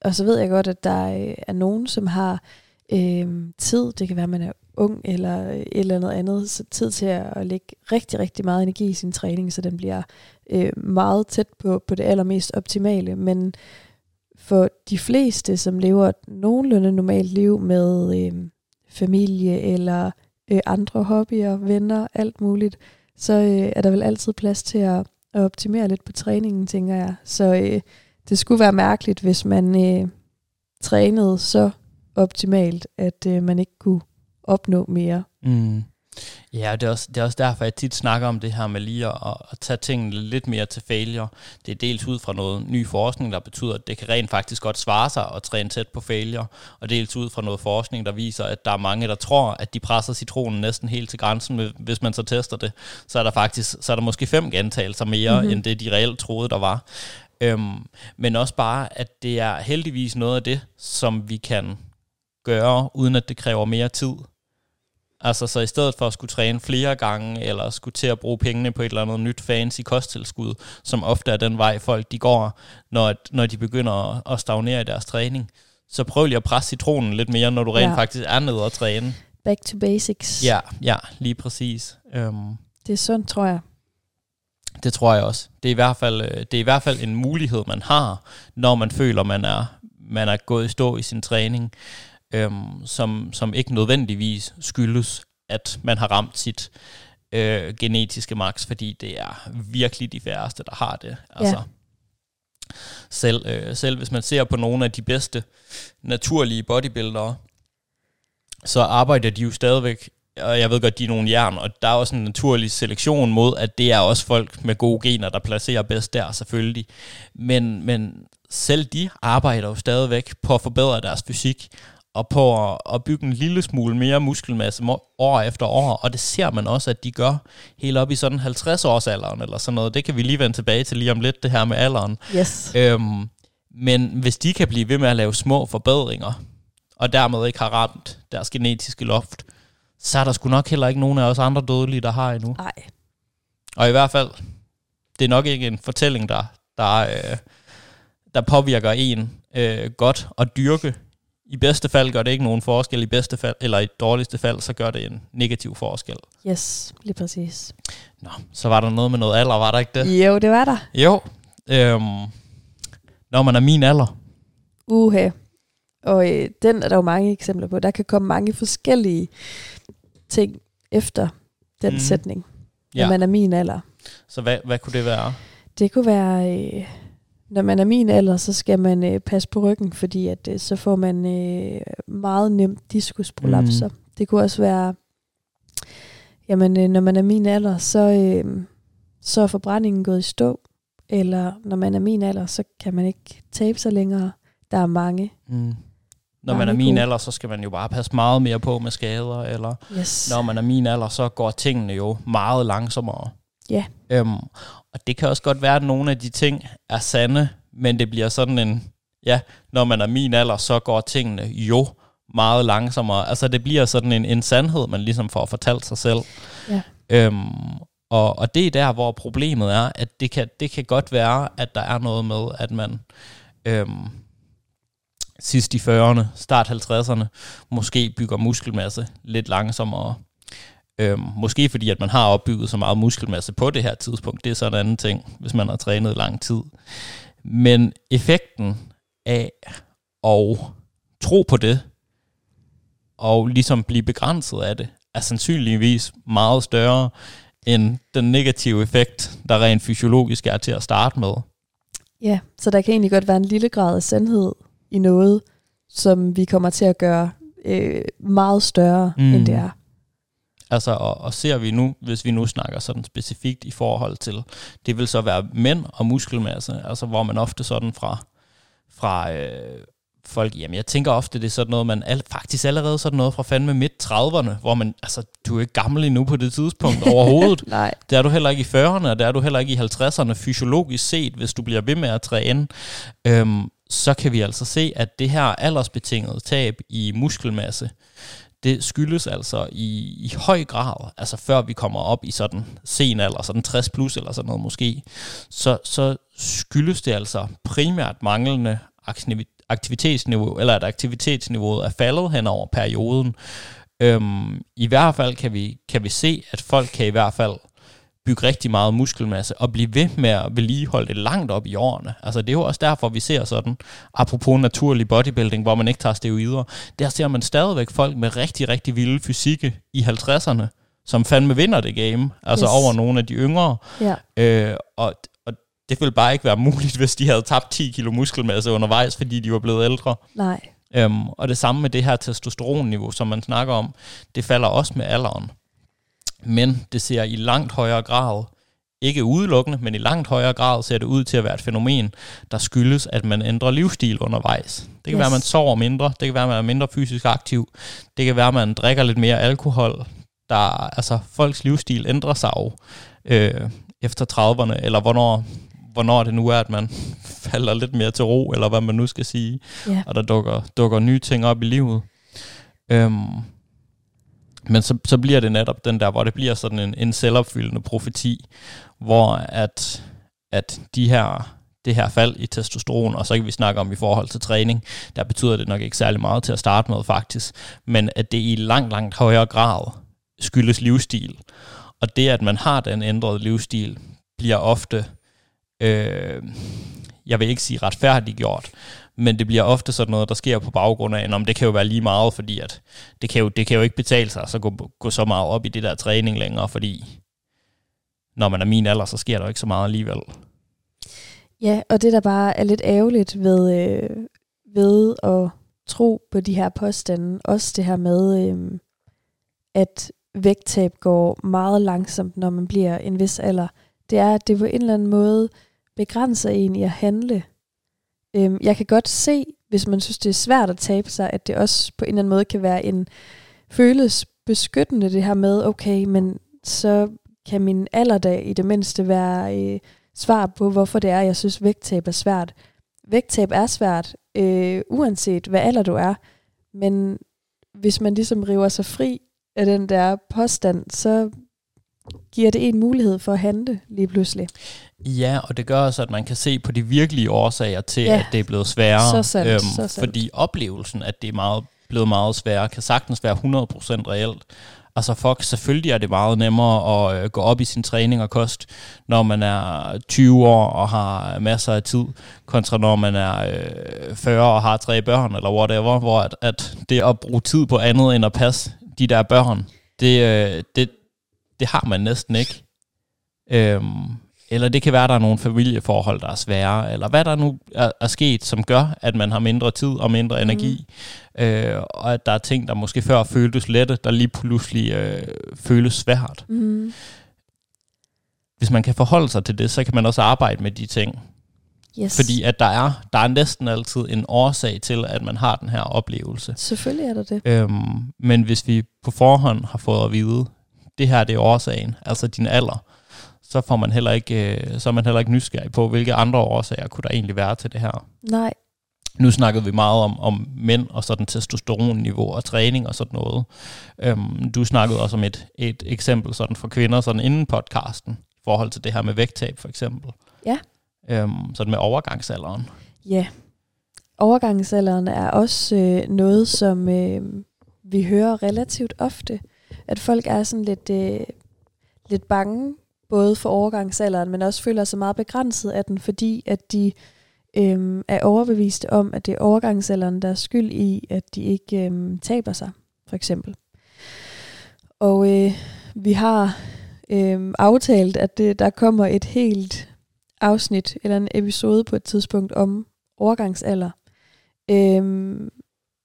og så ved jeg godt, at der øh, er nogen, som har øh, tid, det kan være, at man er ung eller øh, et eller andet andet, så tid til at lægge rigtig, rigtig meget energi i sin træning, så den bliver øh, meget tæt på, på det allermest optimale. Men for de fleste, som lever et nogenlunde normalt liv med øh, familie eller øh, andre hobbyer, venner, alt muligt, så øh, er der vel altid plads til at, at optimere lidt på træningen, tænker jeg. Så øh, det skulle være mærkeligt, hvis man øh, trænede så optimalt, at øh, man ikke kunne opnå mere. Mm. Ja, det er, også, det er også derfor, jeg tit snakker om det her med lige at, at tage tingene lidt mere til failure. Det er dels ud fra noget ny forskning, der betyder, at det kan rent faktisk godt svare sig at træne tæt på failure, og dels ud fra noget forskning, der viser, at der er mange, der tror, at de presser citronen næsten helt til grænsen, hvis man så tester det. Så er der faktisk så er der måske fem gentagelser mere, mm-hmm. end det de reelt troede, der var. Øhm, men også bare, at det er heldigvis noget af det, som vi kan gøre, uden at det kræver mere tid. Altså så i stedet for at skulle træne flere gange, eller skulle til at bruge pengene på et eller andet nyt fancy kosttilskud, som ofte er den vej folk de går, når, når de begynder at stagnere i deres træning, så prøv lige at presse citronen lidt mere, når du rent ja. faktisk er nede og træne. Back to basics. Ja, ja lige præcis. Um, det er sundt, tror jeg. Det tror jeg også. Det er, i hvert fald, øh, det er i hvert fald en mulighed, man har, når man føler, man er, man er gået i stå i sin træning øhm, som, som ikke nødvendigvis skyldes, at man har ramt sit øh, genetiske max, fordi det er virkelig de færreste, der har det. Altså, ja. selv, øh, selv hvis man ser på nogle af de bedste naturlige bodybuildere, så arbejder de jo stadigvæk og jeg ved godt, de er nogle jern, og der er også en naturlig selektion mod, at det er også folk med gode gener, der placerer bedst der, selvfølgelig. Men, men selv de arbejder jo stadigvæk på at forbedre deres fysik, og på at, at bygge en lille smule mere muskelmasse år efter år, og det ser man også, at de gør helt op i sådan 50-årsalderen eller sådan noget. Det kan vi lige vende tilbage til lige om lidt, det her med alderen. Yes. Øhm, men hvis de kan blive ved med at lave små forbedringer, og dermed ikke har ramt deres genetiske loft, så er der sgu nok heller ikke nogen af os andre dødelige, der har endnu. Nej. Og i hvert fald, det er nok ikke en fortælling, der, der, øh, der påvirker en øh, godt at dyrke i bedste fald gør det ikke nogen forskel, i bedste fald, eller i dårligste fald, så gør det en negativ forskel. Yes, lige præcis. Nå, så var der noget med noget alder, var der ikke det? Jo, det var der. Jo. Øhm, når man er min alder. Uha. Og øh, den er der jo mange eksempler på. Der kan komme mange forskellige ting efter den mm. sætning, når ja. man er min alder. Så hvad, hvad kunne det være? Det kunne være... Øh, når man er min alder, så skal man øh, passe på ryggen, fordi at øh, så får man øh, meget nemt diskusprolapser. Mm. Det kunne også være, jamen øh, når man er min alder, så, øh, så er forbrændingen gået i stå, eller når man er min alder, så kan man ikke tabe sig længere. Der er mange. Mm. Når man er min alder, så skal man jo bare passe meget mere på med skader, eller yes. når man er min alder, så går tingene jo meget langsommere. Ja. Øhm, og det kan også godt være, at nogle af de ting er sande, men det bliver sådan en, ja, når man er min alder, så går tingene jo meget langsommere. Altså det bliver sådan en, en sandhed, man ligesom får fortalt sig selv. Ja. Øhm, og, og det er der, hvor problemet er, at det kan, det kan godt være, at der er noget med, at man øhm, sidst i 40'erne, start 50'erne, måske bygger muskelmasse lidt langsommere. Øhm, måske fordi, at man har opbygget så meget muskelmasse på det her tidspunkt. Det er sådan en anden ting, hvis man har trænet lang tid. Men effekten af at tro på det, og ligesom blive begrænset af det, er sandsynligvis meget større end den negative effekt, der rent fysiologisk er til at starte med. Ja, så der kan egentlig godt være en lille grad af sandhed i noget, som vi kommer til at gøre øh, meget større, mm. end det er. Altså, og, og ser vi nu, hvis vi nu snakker sådan specifikt i forhold til, det vil så være mænd og muskelmasse, altså hvor man ofte sådan fra, fra øh, folk, jamen jeg tænker ofte, det er sådan noget, man al, faktisk allerede sådan noget fra fandme midt 30'erne, hvor man, altså du er ikke gammel endnu på det tidspunkt *laughs* overhovedet. Nej. Det er du heller ikke i 40'erne, og det er du heller ikke i 50'erne fysiologisk set, hvis du bliver ved med at træne. Øhm, så kan vi altså se, at det her aldersbetingede tab i muskelmasse, det skyldes altså i, i høj grad, altså før vi kommer op i sådan sen alder, sådan 60 plus eller sådan noget måske, så, så skyldes det altså primært manglende aktivitetsniveau, eller at aktivitetsniveauet er faldet hen over perioden. Øhm, I hvert fald kan vi, kan vi se, at folk kan i hvert fald bygge rigtig meget muskelmasse og blive ved med at vedligeholde det langt op i årene. Altså det er jo også derfor, vi ser sådan, apropos naturlig bodybuilding, hvor man ikke tager steroider, der ser man stadigvæk folk med rigtig, rigtig vilde fysikke i 50'erne, som fandme vinder det game, altså yes. over nogle af de yngre. Ja. Øh, og, og det ville bare ikke være muligt, hvis de havde tabt 10 kilo muskelmasse undervejs, fordi de var blevet ældre. Nej. Øhm, og det samme med det her testosteronniveau, som man snakker om, det falder også med alderen men det ser i langt højere grad, ikke udelukkende, men i langt højere grad ser det ud til at være et fænomen, der skyldes, at man ændrer livsstil undervejs. Det kan yes. være, at man sover mindre, det kan være, at man er mindre fysisk aktiv, det kan være, at man drikker lidt mere alkohol. Der, altså, folks livsstil ændrer sig jo øh, efter 30'erne, eller hvornår, hvornår det nu er, at man *laughs* falder lidt mere til ro, eller hvad man nu skal sige, yeah. og der dukker, dukker nye ting op i livet. Øhm, men så, så bliver det netop den der, hvor det bliver sådan en, en selvopfyldende profeti, hvor at, at de her, det her fald i testosteron, og så kan vi snakke om i forhold til træning, der betyder det nok ikke særlig meget til at starte med faktisk, men at det i langt, langt højere grad skyldes livsstil. Og det, at man har den ændrede livsstil, bliver ofte, øh, jeg vil ikke sige retfærdiggjort, men det bliver ofte sådan noget, der sker på baggrund af, om det kan jo være lige meget, fordi at det kan jo, det kan jo ikke betale sig at gå, gå så meget op i det der træning længere, fordi når man er min alder, så sker der jo ikke så meget alligevel. Ja, og det der bare er lidt ærgerligt ved, øh, ved at tro på de her påstande, også det her med, øh, at vægttab går meget langsomt, når man bliver en vis alder, det er, at det på en eller anden måde begrænser en i at handle. Øhm, jeg kan godt se, hvis man synes, det er svært at tabe sig, at det også på en eller anden måde kan være en føles beskyttende, det her med, okay, men så kan min alderdag i det mindste være øh, svar på, hvorfor det er, jeg synes, vægttab er svært. Vægttab er svært, øh, uanset hvad alder du er, men hvis man ligesom river sig fri af den der påstand, så giver det en mulighed for at handle lige pludselig. Ja, og det gør også, at man kan se på de virkelige årsager til, ja. at det er blevet sværere. Så sandt, øhm, så sandt. Fordi oplevelsen, at det er meget, blevet meget sværere, kan sagtens være 100% reelt. Altså fuck, selvfølgelig er det meget nemmere at øh, gå op i sin træning og kost, når man er 20 år og har masser af tid, kontra når man er øh, 40 og har tre børn, eller whatever, hvor at, at det at bruge tid på andet end at passe de der børn, det, øh, det, det har man næsten ikke. Øhm, eller det kan være, at der er nogle familieforhold, der er svære, eller hvad der nu er, er sket, som gør, at man har mindre tid og mindre energi, mm. øh, og at der er ting, der måske før føltes lette, der lige pludselig øh, føles svært. Mm. Hvis man kan forholde sig til det, så kan man også arbejde med de ting. Yes. Fordi at der er, der er næsten altid en årsag til, at man har den her oplevelse. Selvfølgelig er der det. Øhm, men hvis vi på forhånd har fået at vide, det her det er årsagen, altså din alder, så, får man heller ikke, øh, så er man heller ikke nysgerrig på, hvilke andre årsager kunne der egentlig være til det her. Nej. Nu snakkede vi meget om, om mænd og sådan testosteronniveau og træning og sådan noget. Øhm, du snakkede også om et, et eksempel sådan for kvinder sådan inden podcasten, i forhold til det her med vægttab for eksempel. Ja. Øhm, sådan med overgangsalderen. Ja, overgangsalderen er også øh, noget, som øh, vi hører relativt ofte. At folk er sådan lidt, øh, lidt bange, både for overgangsalderen, men også føler sig meget begrænset af den, fordi at de øh, er overbeviste om, at det er overgangsalderen, der er skyld i, at de ikke øh, taber sig, for eksempel. Og øh, vi har øh, aftalt, at det, der kommer et helt afsnit eller en episode på et tidspunkt om overgangsalder. Øh,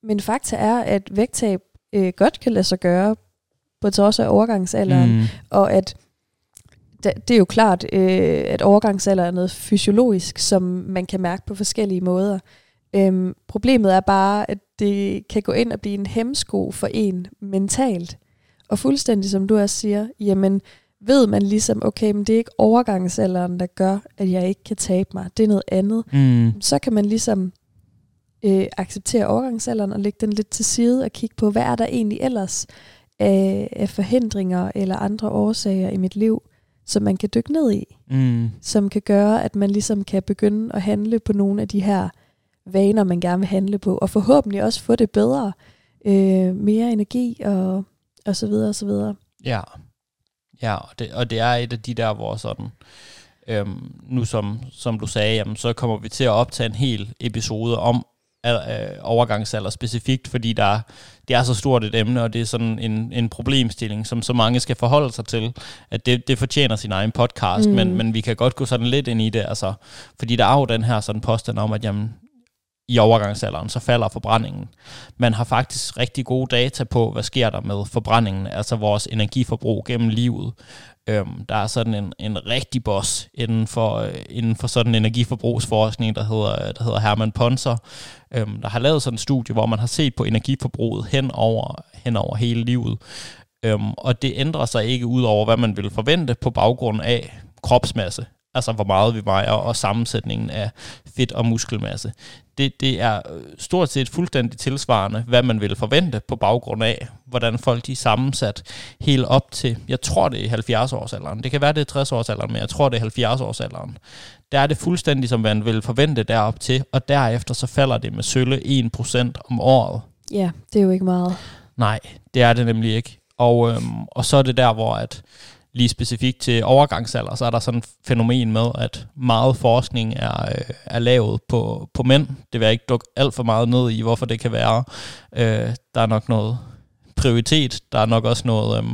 men fakta er, at vægttab øh, godt kan lade sig gøre på trods af overgangsalderen, mm. og at det er jo klart, øh, at overgangsalder er noget fysiologisk, som man kan mærke på forskellige måder. Øhm, problemet er bare, at det kan gå ind og blive en hemsko for en mentalt. Og fuldstændig som du også siger, jamen ved man ligesom, okay, men det er ikke overgangsalderen, der gør, at jeg ikke kan tabe mig. Det er noget andet. Mm. Så kan man ligesom øh, acceptere overgangsalderen og lægge den lidt til side og kigge på, hvad er der egentlig ellers af, af forhindringer eller andre årsager i mit liv, som man kan dykke ned i. Mm. Som kan gøre, at man ligesom kan begynde at handle på nogle af de her vaner, man gerne vil handle på, og forhåbentlig også få det bedre. Øh, mere energi og, og så videre og så videre. Ja. Ja, og det, og det er et af de der, hvor sådan, øhm, nu som, som du sagde, jamen, så kommer vi til at optage en hel episode om øh, overgangsalder specifikt, fordi der, det er så stort et emne, og det er sådan en, en problemstilling, som så mange skal forholde sig til, at det, det fortjener sin egen podcast, mm. men, men vi kan godt gå sådan lidt ind i det, altså, fordi der er jo den her sådan påstand om, at jamen, i overgangsalderen, så falder forbrændingen. Man har faktisk rigtig gode data på, hvad sker der med forbrændingen, altså vores energiforbrug gennem livet. Øhm, der er sådan en, en rigtig boss inden for, øh, inden for sådan energiforbrugsforskning, der hedder, øh, der hedder Herman Ponser, øhm, der har lavet sådan en studie, hvor man har set på energiforbruget hen over, hen over hele livet. Øhm, og det ændrer sig ikke ud over, hvad man ville forvente på baggrund af kropsmasse altså hvor meget vi vejer, og sammensætningen af fedt og muskelmasse. Det, det er øh, stort set fuldstændig tilsvarende, hvad man ville forvente på baggrund af, hvordan folk de er sammensat helt op til, jeg tror det er 70-årsalderen. Det kan være, det er 60-årsalderen, men jeg tror det er 70-årsalderen. Der er det fuldstændig, som man vil forvente derop til, og derefter så falder det med sølle 1% om året. Ja, det er jo ikke meget. Nej, det er det nemlig ikke. Og, øhm, og så er det der, hvor at lige specifikt til overgangsalder, så er der sådan et fænomen med, at meget forskning er, øh, er lavet på, på mænd. Det vil jeg ikke dukke alt for meget ned i, hvorfor det kan være. Øh, der er nok noget prioritet. Der er nok også noget, Øh,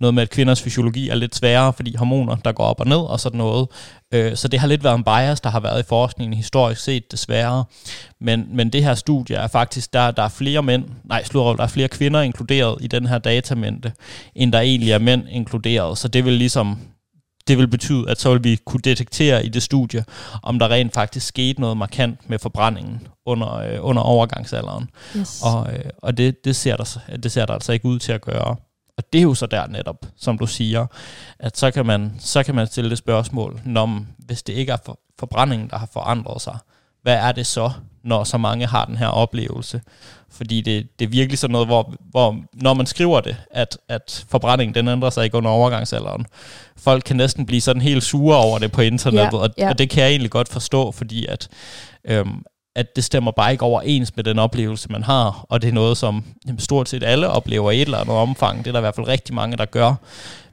noget med, at kvinders fysiologi er lidt sværere, fordi hormoner, der går op og ned og sådan noget. Øh, så det har lidt været en bias, der har været i forskningen historisk set desværre. Men, men det her studie er faktisk, der, der er flere mænd, nej, slår, der er flere kvinder inkluderet i den her datamængde, end der egentlig er mænd inkluderet. Så det vil ligesom det vil betyde, at så vil vi kunne detektere i det studie, om der rent faktisk skete noget markant med forbrændingen under, øh, under overgangsalderen. Yes. Og, øh, og det, det, ser der, det ser der altså ikke ud til at gøre. Og det er jo så der netop, som du siger, at så kan man, så kan man stille det spørgsmål, når, hvis det ikke er for, forbrændingen, der har forandret sig, hvad er det så, når så mange har den her oplevelse? Fordi det, det er virkelig sådan noget, hvor, hvor når man skriver det, at, at forbrændingen den ændrer sig ikke under overgangsalderen. Folk kan næsten blive sådan helt sure over det på internettet, ja, og, ja. og det kan jeg egentlig godt forstå, fordi at, øhm, at det stemmer bare ikke overens med den oplevelse, man har, og det er noget, som jamen, stort set alle oplever i et eller andet omfang. Det er der i hvert fald rigtig mange, der gør.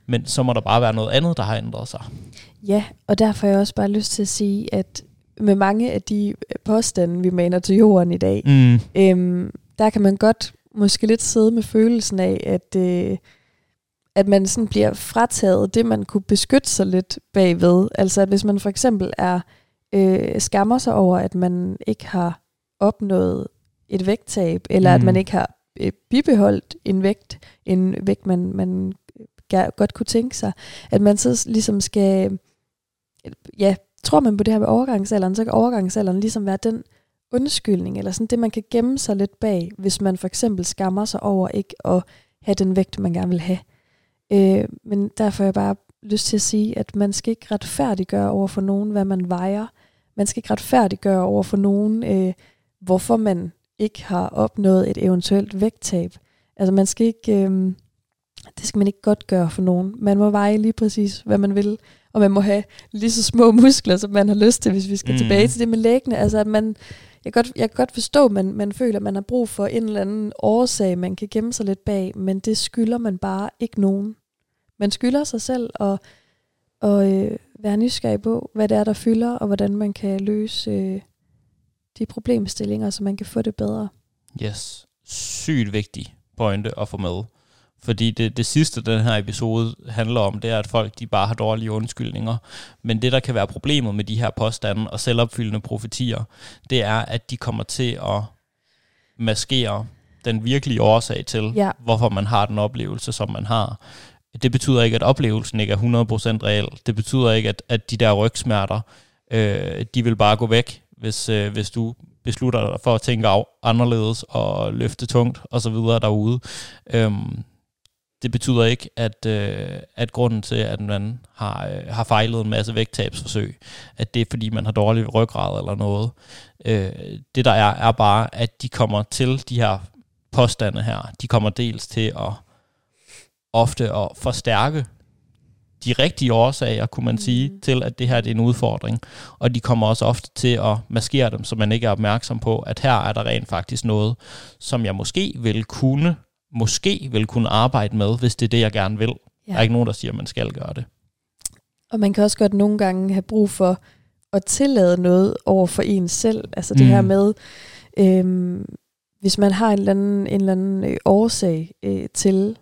Men så må der bare være noget andet, der har ændret sig. Ja, og derfor har jeg også bare lyst til at sige, at med mange af de påstande, vi maner til jorden i dag, mm. øhm, der kan man godt måske lidt sidde med følelsen af, at, øh, at man sådan bliver frataget det, man kunne beskytte sig lidt bagved. Altså at hvis man for eksempel er øh, skammer sig over, at man ikke har opnået et vægttab, eller mm. at man ikke har øh, bibeholdt en vægt, en vægt, man, man godt kunne tænke sig, at man så ligesom skal, ja, tror man på det her med overgangsalderen, så kan overgangsalderen ligesom være den undskyldning, eller sådan det, man kan gemme sig lidt bag, hvis man for eksempel skammer sig over ikke at have den vægt, man gerne vil have. Øh, men derfor har jeg bare lyst til at sige, at man skal ikke retfærdiggøre over for nogen, hvad man vejer. Man skal ikke retfærdiggøre over for nogen, øh, hvorfor man ikke har opnået et eventuelt vægttab. Altså man skal ikke, øh, det skal man ikke godt gøre for nogen. Man må veje lige præcis, hvad man vil, og man må have lige så små *laughs* muskler, som man har lyst til, hvis vi skal mm. tilbage til det med læggene. Altså at man, jeg, kan godt, jeg kan godt forstå, at man, man føler, at man har brug for en eller anden årsag, man kan gemme sig lidt bag, men det skylder man bare ikke nogen. Man skylder sig selv at, at øh, være nysgerrig på, hvad det er, der fylder, og hvordan man kan løse øh, de problemstillinger, så man kan få det bedre. Yes. Sygt vigtig pointe at få med. Fordi det, det sidste, den her episode handler om, det er, at folk de bare har dårlige undskyldninger. Men det, der kan være problemet med de her påstande og selvopfyldende profetier, det er, at de kommer til at maskere den virkelige årsag til, Ja. hvorfor man har den oplevelse, som man har. Det betyder ikke, at oplevelsen ikke er 100% reel. Det betyder ikke, at, at de der rygsmerter, øh, de vil bare gå væk, hvis, øh, hvis du beslutter dig for at tænke af, anderledes og løfte tungt og så videre derude. Øhm, det betyder ikke, at, øh, at grunden til, at man har, øh, har fejlet en masse vægttabsforsøg, at det er, fordi man har dårlig ryggrad eller noget. Øh, det der er, er bare, at de kommer til de her påstande her, de kommer dels til at ofte at forstærke de rigtige årsager, kunne man sige, Mhm. til, at det her det er en udfordring. Og de kommer også ofte til at maskere dem, så man ikke er opmærksom på, at her er der rent faktisk noget, som jeg måske vil kunne, måske vil kunne arbejde med, hvis det er det, jeg gerne vil. Ja. Der er ikke nogen, der siger, at man skal gøre det. Og man kan også godt nogle gange have brug for at tillade noget over for en selv. Altså det Mm. her med, øhm, hvis man har en eller anden, en eller anden øh, årsag øh, til,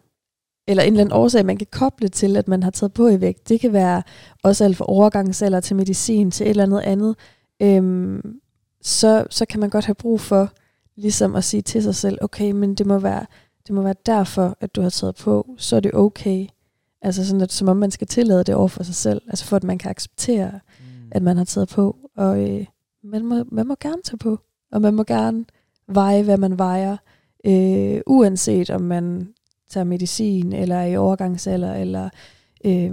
eller en eller anden årsag, man kan koble til, at man har taget på i vægt. Det kan være også alt fra overgangsalder til medicin til et eller andet andet. Øhm, så, så kan man godt have brug for ligesom at sige til sig selv, okay, men det må være, det må være derfor, at du har taget på, så er det okay. Altså sådan, at, som om man skal tillade det over for sig selv, altså for at man kan acceptere, at man har taget på. Og øh, man, må, man må gerne tage på, og man må gerne veje, hvad man vejer, øh, uanset om man tager medicin, eller er i overgangsalder, eller øh,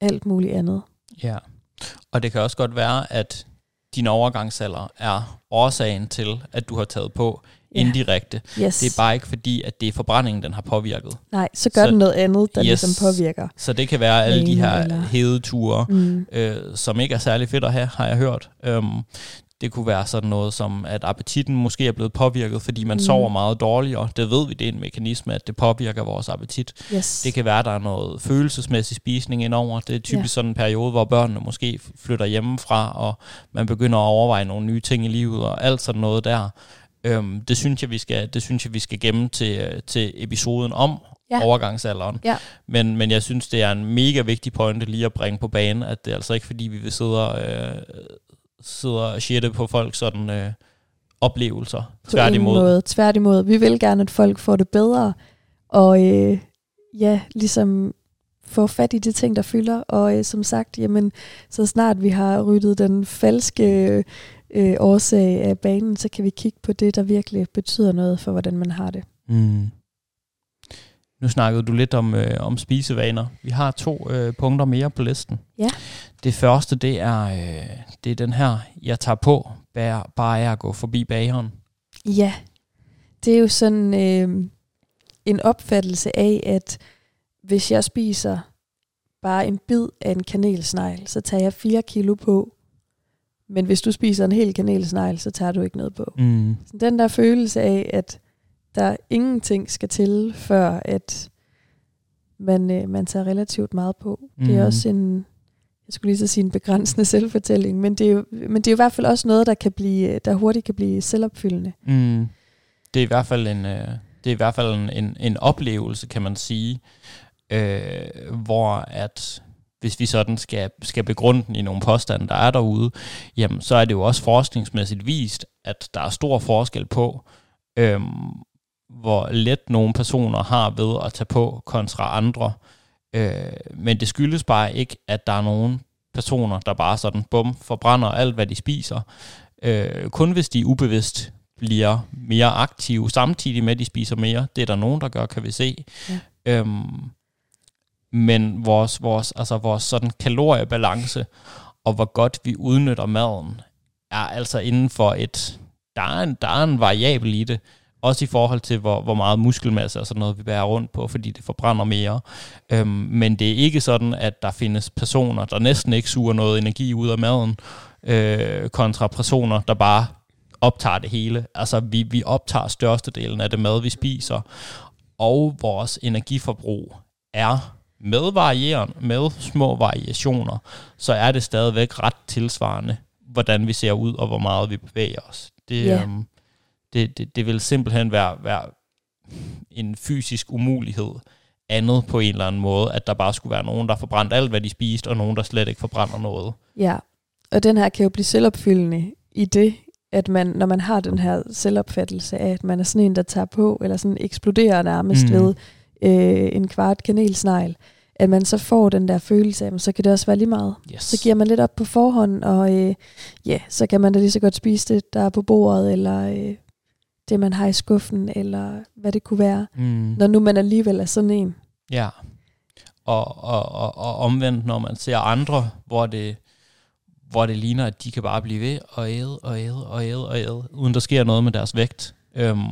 alt muligt andet. Ja, og det kan også godt være, at din overgangsalder er årsagen til, at du har taget på Ja. indirekte. Yes. Det er bare ikke fordi, at det er forbrændingen, den har påvirket. Nej, så gør Så- den noget andet, der Yes. ligesom påvirker. Så det kan være alle de her eller- hedeture, Mm. øh, som ikke er særlig fedt at have, har jeg hørt. Øhm, det kunne være sådan noget som, at appetitten måske er blevet påvirket, fordi man mm. Sover meget dårligere. Det ved vi, det er en mekanisme, at det påvirker vores appetit. Yes. Det kan være, at der er noget følelsesmæssig spisning indover. Det er typisk Ja. sådan en periode, hvor børnene måske flytter hjemmefra, og man begynder at overveje nogle nye ting i livet, og alt sådan noget der. Øhm, det, synes jeg, vi skal, det synes jeg, vi skal gemme til, til episoden om. Ja. overgangsalderen. Ja. Men, men jeg synes, det er en mega vigtig pointe lige at bringe på banen, at det er altså ikke fordi, vi vil sidde og, øh, sidde og shitte på folk sådan øh, oplevelser. På Tværtimod. måde. Tværtimod. Vi vil gerne, at folk får det bedre, og øh, ja, ligesom få fat i de ting, der fylder. Og øh, som sagt, jamen, så snart vi har ryddet den falske øh, årsag af banen, så kan vi kigge på det, der virkelig betyder noget for, hvordan man har det. Mm. Nu snakkede du lidt om, øh, om spisevaner. Vi har to øh, punkter mere på listen. Ja. Det første, det er, øh, det er den her, jeg tager på, bare, bare af at gå forbi bageren. Ja, det er jo sådan øh, en opfattelse af, at hvis jeg spiser bare en bid af en kanelsnegl, så tager jeg 4 kilo på. Men hvis du spiser en hel kanelsnegl, så tager du ikke noget på. Mm. Så den der følelse af, at der ingenting skal til, før at man, øh, man tager relativt meget på. Mm. Det er Mhm. også en, jeg skulle lige så sige en begrænsende *laughs* selvfortælling, men det, er jo, men det er jo i hvert fald også noget, der, kan blive, der hurtigt kan blive selvopfyldende. Mm. Det er i hvert fald en, øh, det er i hvert fald en, en, en oplevelse, kan man sige, øh, hvor at hvis vi sådan skal, skal begrunde den i nogle påstande, der er derude, jamen så er det jo også forskningsmæssigt vist, at der er stor forskel på, øhm, hvor let nogle personer har ved at tage på kontra andre. Øh, men det skyldes bare ikke, at der er nogle personer, der bare sådan, bum, forbrænder alt, hvad de spiser. Øh, kun hvis de ubevidst bliver mere aktive, samtidig med, at de spiser mere. Det er der nogen, der gør, kan vi se. Ja. Øhm, men vores, vores, altså vores sådan kaloriebalance, og hvor godt vi udnytter maden, er altså inden for et... Der er en, der er en variabel i det, også i forhold til, hvor, hvor meget muskelmasse og sådan noget, vi bærer rundt på, fordi det forbrænder mere. Øhm, men det er ikke sådan, at der findes personer, der næsten ikke suger noget energi ud af maden, øh, kontra personer, der bare optager det hele. Altså, vi, vi optager størstedelen af det mad, vi spiser, og vores energiforbrug er med varierende, med små variationer, så er det stadigvæk ret tilsvarende, hvordan vi ser ud, og hvor meget vi bevæger os. Det, Ja. øhm, det, det, det vil simpelthen være, være en fysisk umulighed andet på en eller anden måde, at der bare skulle være nogen, der forbrændt alt, hvad de spiste, og nogen, der slet ikke forbrænder noget. Ja, og den her kan jo blive selvopfyldende i det, at man, når man har den her selvopfattelse af, at man er sådan en, der tager på, eller sådan eksploderer nærmest Mm. ved øh, en kvart kanelsnegl, at man så får den der følelse af, "Men så kan det også være lige meget. Yes. Så giver man lidt op på forhånd, og øh, ja, så kan man da lige så godt spise det, der er på bordet, eller øh, det, man har i skuffen, eller hvad det kunne være, mm. når nu man alligevel er sådan en. Ja. Og, og, og, og omvendt, når man ser andre, hvor det, hvor det ligner, at de kan bare blive ved og æde og æde og æde og æde, uden der sker noget med deres vægt. Øhm,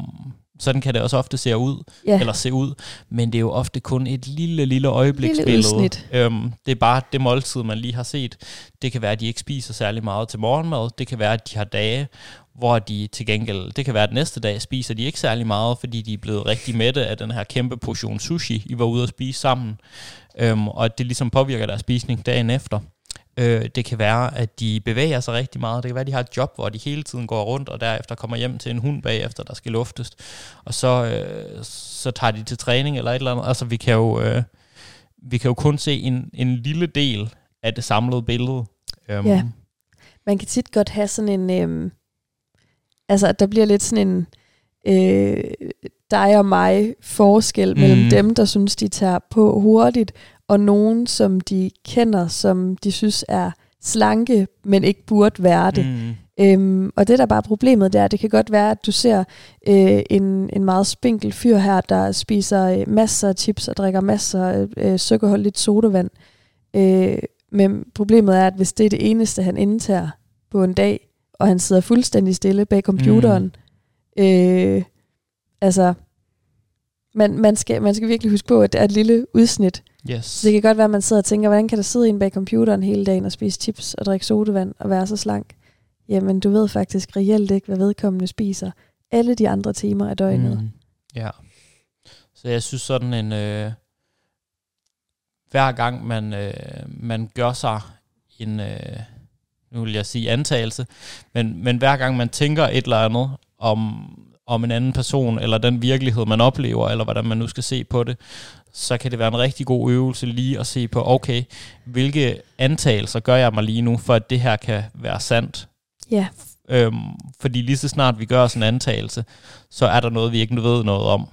sådan kan det også ofte se ud, Ja, eller se ud, men det er jo ofte kun et lille, lille øjebliksbillede. Øhm, det er bare det måltid, man lige har set. Det kan være, at de ikke spiser særlig meget til morgenmad. Det kan være, at de har dage, hvor de til gengæld, det kan være, at næste dag spiser de ikke særlig meget, fordi de er blevet rigtig mætte af den her kæmpe portion sushi, I var ude at spise sammen. Øhm, og at det ligesom påvirker deres spisning dagen efter. Øh, det kan være, at de bevæger sig rigtig meget. Det kan være, at de har et job, hvor de hele tiden går rundt, og derefter kommer hjem til en hund bagefter, der skal luftes. Og så, øh, så tager de til træning eller et eller andet. Altså, vi kan jo, øh, vi kan jo kun se en, en lille del af det samlede billede. Øhm, Ja. man kan tit godt have sådan en, Øh altså at der bliver lidt sådan en øh, dig og mig forskel mm. mellem dem, der synes, de tager på hurtigt, og nogen, som de kender, som de synes er slanke, men ikke burde være det. Mm, Øhm, og det der bare er problemet, det er, at det kan godt være, at du ser øh, en, en meget spinkel fyr her, der spiser øh, masser af chips og drikker masser af øh, sukkerholdigt sodavand. Øh, men problemet er, at hvis det er det eneste, han indtager på en dag, og han sidder fuldstændig stille bag computeren, mm. øh, altså, man, man, skal, man skal virkelig huske på, at det er et lille udsnit. yes. Så det kan godt være, at man sidder og tænker, hvordan kan der sidde en bag computeren hele dagen og spise chips og drikke sodavand og være så slank? Jamen, du ved faktisk reelt ikke, hvad vedkommende spiser alle de andre timer af døgnet. Mm, ja. Så jeg synes sådan en... Øh, hver gang man, øh, man gør sig en... Øh, nu vil jeg sige antagelse, men, men hver gang man tænker et eller andet om, om en anden person, eller den virkelighed, man oplever, eller hvordan man nu skal se på det, så kan det være en rigtig god øvelse lige at se på, okay, hvilke antagelser gør jeg mig lige nu, for at det her kan være sandt. Ja, Øhm, fordi lige så snart vi gør sådan en antagelse, så er der noget, vi ikke ved noget om.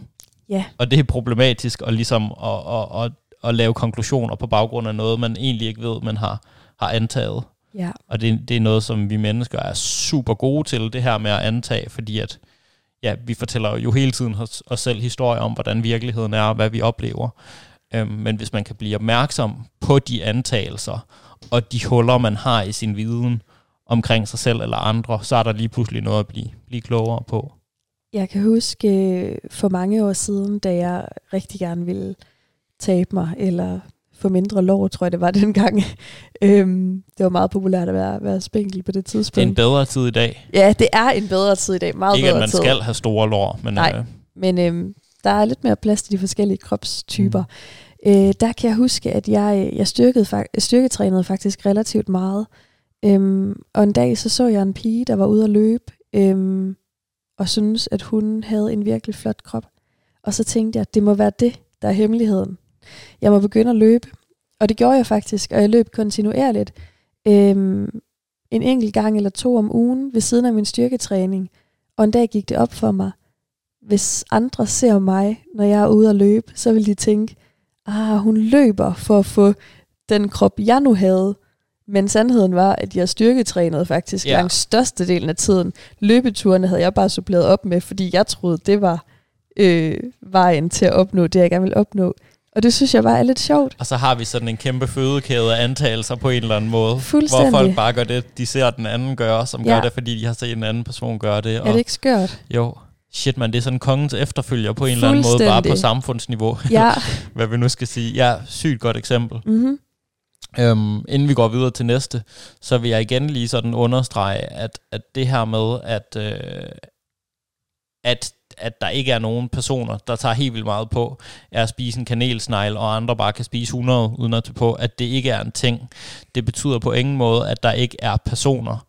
ja, Og det er problematisk at, ligesom at, at, at, at lave konklusioner på baggrund af noget, man egentlig ikke ved, man har, har antaget. Ja, Og det, det er noget, som vi mennesker er super gode til, det her med at antage, fordi at ja, vi fortæller jo hele tiden os, os selv historier om, hvordan virkeligheden er, og hvad vi oplever. Øhm, men hvis man kan blive opmærksom på de antagelser, og de huller, man har i sin viden omkring sig selv eller andre, så er der lige pludselig noget at blive, blive klogere på. Jeg kan huske øh, for mange år siden, da jeg rigtig gerne ville tabe mig, eller få mindre lår, tror jeg det var *laughs* dengang. øhm, det var meget populært at være, være spinkel på det Det er tidspunkt. en bedre tid i dag. Ja, det er en bedre tid i dag. Meget Ikke at bedre man tid. skal have store lår, men Nej. øh, Men øhm, der er lidt mere plads til de forskellige kropstyper. Mm. Øh, der kan jeg huske, at jeg, jeg styrkede, styrketrænede faktisk relativt meget. Øhm, og en dag så så jeg en pige, der var ude at løbe, øhm, og syntes, at hun havde en virkelig flot krop. Og så tænkte jeg, at det må være det, der er hemmeligheden. Jeg må begynde at løbe. Og det gjorde jeg faktisk, og jeg løb kontinuerligt. Øhm, en enkelt gang eller to om ugen ved siden af min styrketræning. Og en dag gik det op for mig, hvis andre ser mig, når jeg er ude at løbe, så vil de tænke, ah, hun løber for at få den krop, jeg nu havde. Men sandheden var, at jeg styrketrænede faktisk Ja. langt størstedelen af tiden. Løbeturene havde jeg bare suppleret op med, fordi jeg troede, det var øh, vejen til at opnå det, jeg gerne ville opnå. Og det synes jeg bare er lidt sjovt. Og så har vi sådan en kæmpe fødekæde af antagelser på en eller anden måde. Hvor folk bare gør det, de ser den anden gøre, som gør Ja. det, fordi de har set en anden person gøre det. Er det ikke skørt? Jo, shit man, det er sådan kongens efterfølger på en eller anden måde, bare på samfundsniveau, *laughs* Ja. hvad vi nu skal sige. Ja, sygt godt eksempel. mm-hmm. Øhm, inden vi går videre til næste, så vil jeg igen lige sådan understrege, at, at det her med, at, øh, at, at der ikke er nogen personer, der tager helt vildt meget på, er at spise en kanelsnegl, og andre bare kan spise 100 uden at tage på, at det ikke er en ting. Det betyder på ingen måde, at der ikke er personer,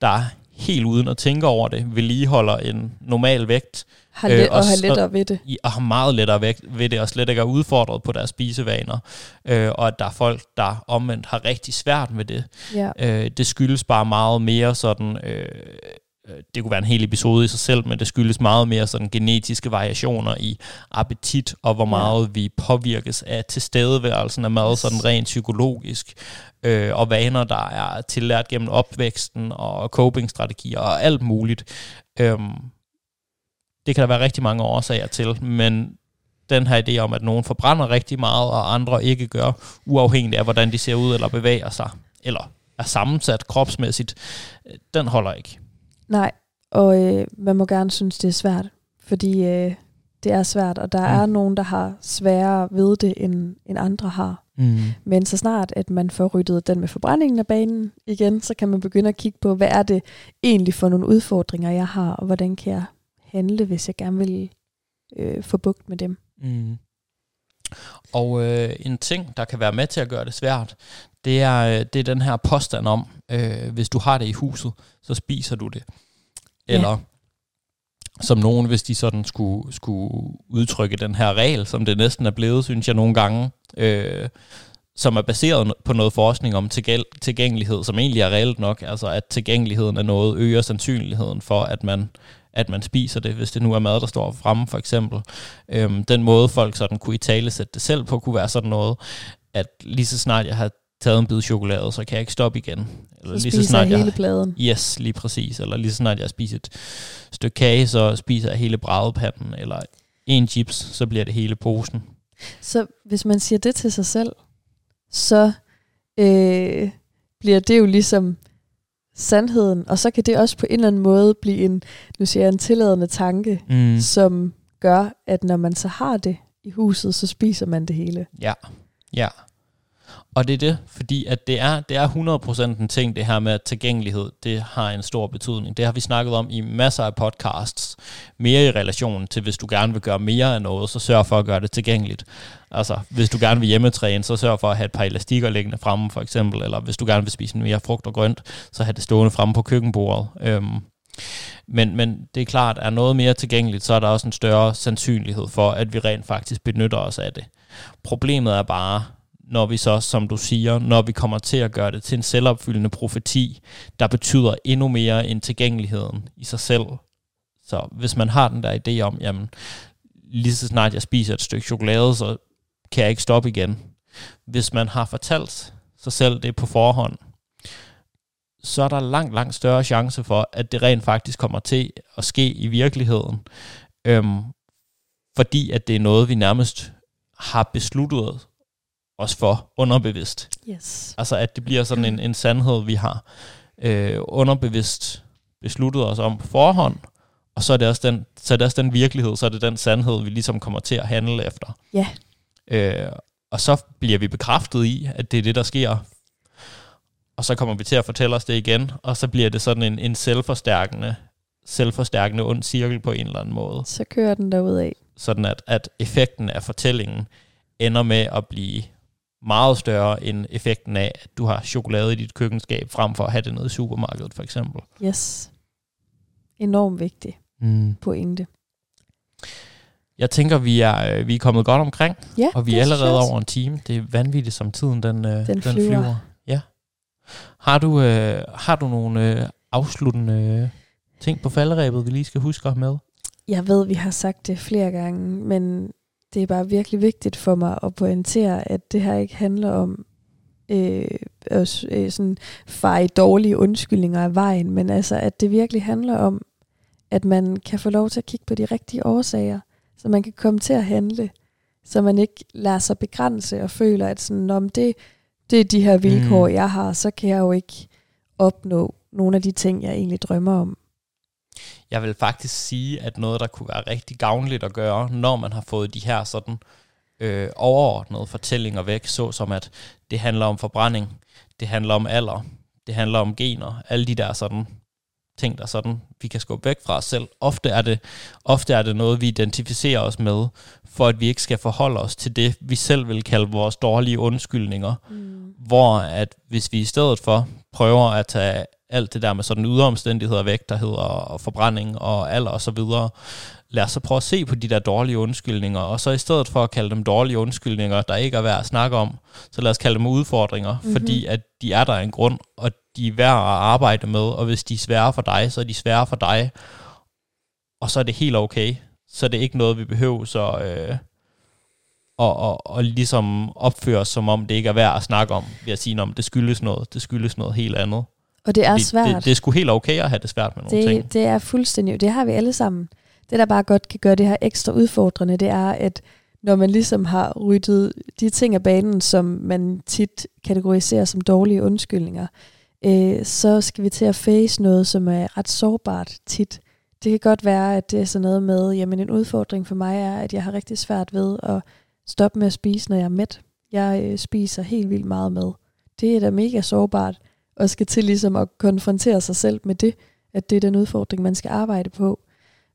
der helt uden at tænke over det, vedligeholder en normal vægt, Har let, øh, og, og har lettere ved det. Og har meget lettere ved, ved det, og slet ikke er udfordret på deres spisevaner. Øh, og at der er folk, der omvendt har rigtig svært med det. Ja. Øh, det skyldes bare meget mere sådan... Øh, det kunne være en hel episode i sig selv, men det skyldes meget mere sådan genetiske variationer i appetit, og hvor meget vi påvirkes af tilstedeværelsen af mad, sådan rent psykologisk, øh, og vaner, der er tillært gennem opvæksten, og copingstrategier, og alt muligt. Øhm, det kan der være rigtig mange årsager til, men den her idé om, at nogen forbrænder rigtig meget, og andre ikke gør, uafhængigt af, hvordan de ser ud eller bevæger sig, eller er sammensat kropsmæssigt, den holder ikke. Nej, og øh, man må gerne synes, det er svært, fordi øh, det er svært, og der mm. er nogen, der har sværere ved det, end, end andre har. Mm. Men så snart, at man får ryddet den med forbrændingen af banen igen, så kan man begynde at kigge på, hvad er det egentlig for nogle udfordringer, jeg har, og hvordan kan jeg handle, hvis jeg gerne vil øh, få bugt med dem. Mm. Og øh, en ting, der kan være med til at gøre det svært, det er, øh, det er den her påstand om, øh, hvis du har det i huset, så spiser du det. Eller ja. som nogen, hvis de sådan skulle, skulle udtrykke den her regel, som det næsten er blevet, synes jeg nogle gange, øh, som er baseret på noget forskning om tilgængelighed, som egentlig er reelt nok, altså at tilgængeligheden af noget øger sandsynligheden for, at man at man spiser det, hvis det nu er mad, der står fremme for eksempel. Øhm, den måde folk sådan kunne i tale sætte det selv på, kunne være sådan noget, at lige så snart jeg har taget en bid chokolade, så kan jeg ikke stoppe igen. Eller så lige så snart jeg hele pladen. Yes, lige præcis. Eller lige så snart jeg spiser et stykke kage, så spiser jeg hele brædepanden. Eller en chips, så bliver det hele posen. Så hvis man siger det til sig selv, så øh, bliver det jo ligesom sandheden, og så kan det også på en eller anden måde blive en, nu siger jeg, en tilladende tanke, mm. som gør, at når man så har det i huset, så spiser man det hele. Ja, ja. Og det er det, fordi at det er, det er 100% en ting, det her med tilgængelighed, det har en stor betydning. Det har vi snakket om i masser af podcasts. Mere i relation til, hvis du gerne vil gøre mere af noget, så sørg for at gøre det tilgængeligt. Altså, hvis du gerne vil hjemmetræne, så sørg for at have et par elastikker liggende fremme, for eksempel. Eller hvis du gerne vil spise mere frugt og grønt, så have det stående fremme på køkkenbordet. Øhm, men, men det er klart, at er noget mere tilgængeligt, så er der også en større sandsynlighed for, at vi rent faktisk benytter os af det. Problemet er bare, når vi så, som du siger, når vi kommer til at gøre det til en selvopfyldende profeti, der betyder endnu mere end tilgængeligheden i sig selv. Så hvis man har den der idé om, jamen, lige så snart jeg spiser et stykke chokolade, så kan jeg ikke stoppe igen. Hvis man har fortalt sig selv det på forhånd, så er der langt, langt større chance for, at det rent faktisk kommer til at ske i virkeligheden. Øhm, fordi at det er noget, vi nærmest har besluttet os for underbevidst. Yes. Altså at det bliver sådan en, en sandhed, vi har øh, underbevidst besluttet os om på forhånd, og så er, det også den, så er det også den virkelighed, så er det den sandhed, vi ligesom kommer til at handle efter. Ja. Øh, og så bliver vi bekræftet i, at det er det, der sker. Og så kommer vi til at fortælle os det igen, og så bliver det sådan en, en selvforstærkende, selvforstærkende ond cirkel på en eller anden måde. Så kører den derud af. Sådan at, at effekten af fortællingen ender med at blive meget større end effekten af, at du har chokolade i dit køkkenskab, frem for at have det nede i supermarkedet, for eksempel. Yes. Enormt vigtig mm. pointe. Jeg tænker, vi er, øh, vi er kommet godt omkring, ja, og vi er allerede over en time. Det er vanvittigt, som tiden den, øh, den, den flyver. flyver. Ja. Har du, øh, har du nogle øh, afsluttende ting på falderæbet, vi lige skal huske at med? Jeg ved, vi har sagt det flere gange, men det er bare virkelig vigtigt for mig at pointere, at det her ikke handler om øh, at øh, sådan feje dårlige undskyldninger af vejen, men altså, at det virkelig handler om, at man kan få lov til at kigge på de rigtige årsager, så man kan komme til at handle, så man ikke lader sig begrænse og føler, at sådan, om det, det er de her vilkår, mm. jeg har, så kan jeg jo ikke opnå nogle af de ting, jeg egentlig drømmer om. Jeg vil faktisk sige, at noget, der kunne være rigtig gavnligt at gøre, når man har fået de her sådan øh, overordnede fortællinger væk, såsom at det handler om forbrænding, det handler om alder, det handler om gener, alle de der sådan ting, der sådan, vi kan skubbe væk fra os selv. Ofte er, det, ofte er det noget, vi identificerer os med, for at vi ikke skal forholde os til det, vi selv vil kalde vores dårlige undskyldninger. Mm. Hvor at hvis vi i stedet for prøver at tage alt det der med sådan ydre omstændigheder væk, der hedder forbrænding og alder og så videre, lad os så prøve at se på de der dårlige undskyldninger, og så i stedet for at kalde dem dårlige undskyldninger, der ikke er værd at snakke om, så lad os kalde dem udfordringer, mm-hmm. fordi at de er der en grund, og de er værd at arbejde med, og hvis de er svære for dig, så er de svære for dig, og så er det helt okay. Så er det ikke noget, vi behøver så øh, og, og, og ligesom opføre os, som om det ikke er værd at snakke om, ved at sige, om det skyldes noget, det skyldes noget helt andet. Og det er Fordi svært. Det, det er sgu helt okay at have det svært med nogle det, ting. Det er fuldstændig, det har vi alle sammen. Det, der bare godt kan gøre det her ekstra udfordrende, det er, at når man ligesom har ryddet de ting af banen, som man tit kategoriserer som dårlige undskyldninger, øh, så skal vi til at face noget, som er ret sårbart tit. Det kan godt være, at det er sådan noget med, jamen en udfordring for mig er, at jeg har rigtig svært ved at stoppe med at spise, når jeg er mæt. Jeg øh, spiser helt vildt meget med. Det er da mega sårbart, og skal til ligesom at konfrontere sig selv med det, at det er den udfordring, man skal arbejde på.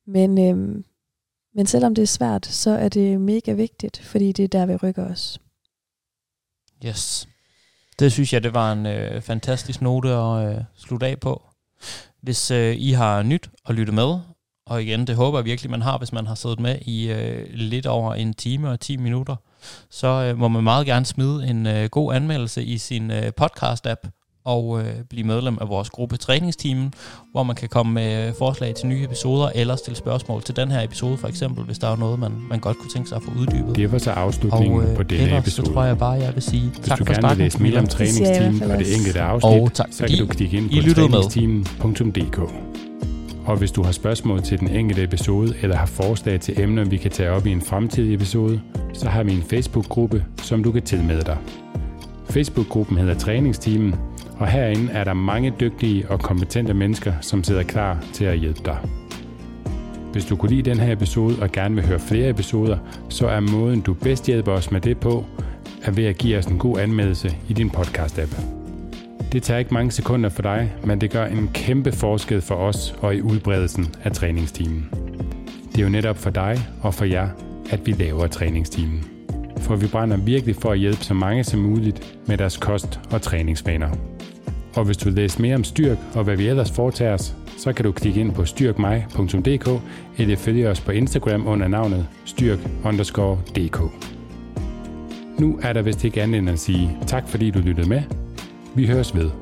Men, øhm, men selvom det er svært, så er det mega vigtigt, fordi det er der, vi rykker os. Yes. Det synes jeg, det var en øh, fantastisk note at øh, slutte af på. Hvis øh, I har nyt at lytte med, og igen, det håber jeg virkelig, man har, hvis man har siddet med i øh, lidt over en time og 10 minutter, så øh, må man meget gerne smide en øh, god anmeldelse i sin øh, podcast-app, og øh, blive medlem af vores gruppe Træningsteamen, hvor man kan komme med øh, forslag til nye episoder, eller stille spørgsmål til den her episode, for eksempel, hvis der er noget, man, man godt kunne tænke sig at få uddybet. Det var så afslutningen og, øh, på denne ellers, episode. så tror jeg bare, jeg vil sige hvis tak du for gerne vil læse mere om træningsteamen og det enkelte afsnit, og tak, så kan du klikke ind på træningsteamen.dk. Og hvis du har spørgsmål til den enkelte episode, eller har forslag til emner, vi kan tage op i en fremtidig episode, så har vi en Facebook-gruppe, som du kan tilmelde dig. Facebook-gruppen hedder Træningsteamen, og herinde er der mange dygtige og kompetente mennesker, som sidder klar til at hjælpe dig. Hvis du kunne lide den her episode og gerne vil høre flere episoder, så er måden du bedst hjælper os med det på, er ved at give os en god anmeldelse i din podcast-app. Det tager ikke mange sekunder for dig, men det gør en kæmpe forskel for os og i udbredelsen af træningstimen. Det er jo netop for dig og for jer, at vi laver træningstimen. For vi brænder virkelig for at hjælpe så mange som muligt med deres kost og træningsvaner. Og hvis du vil læse mere om Styrk og hvad vi ellers foretager os, så kan du klikke ind på styrkmig.dk eller følge os på Instagram under navnet styrk_dk. Nu er der vist ikke andet end at sige tak fordi du lyttede med. Vi høres ved.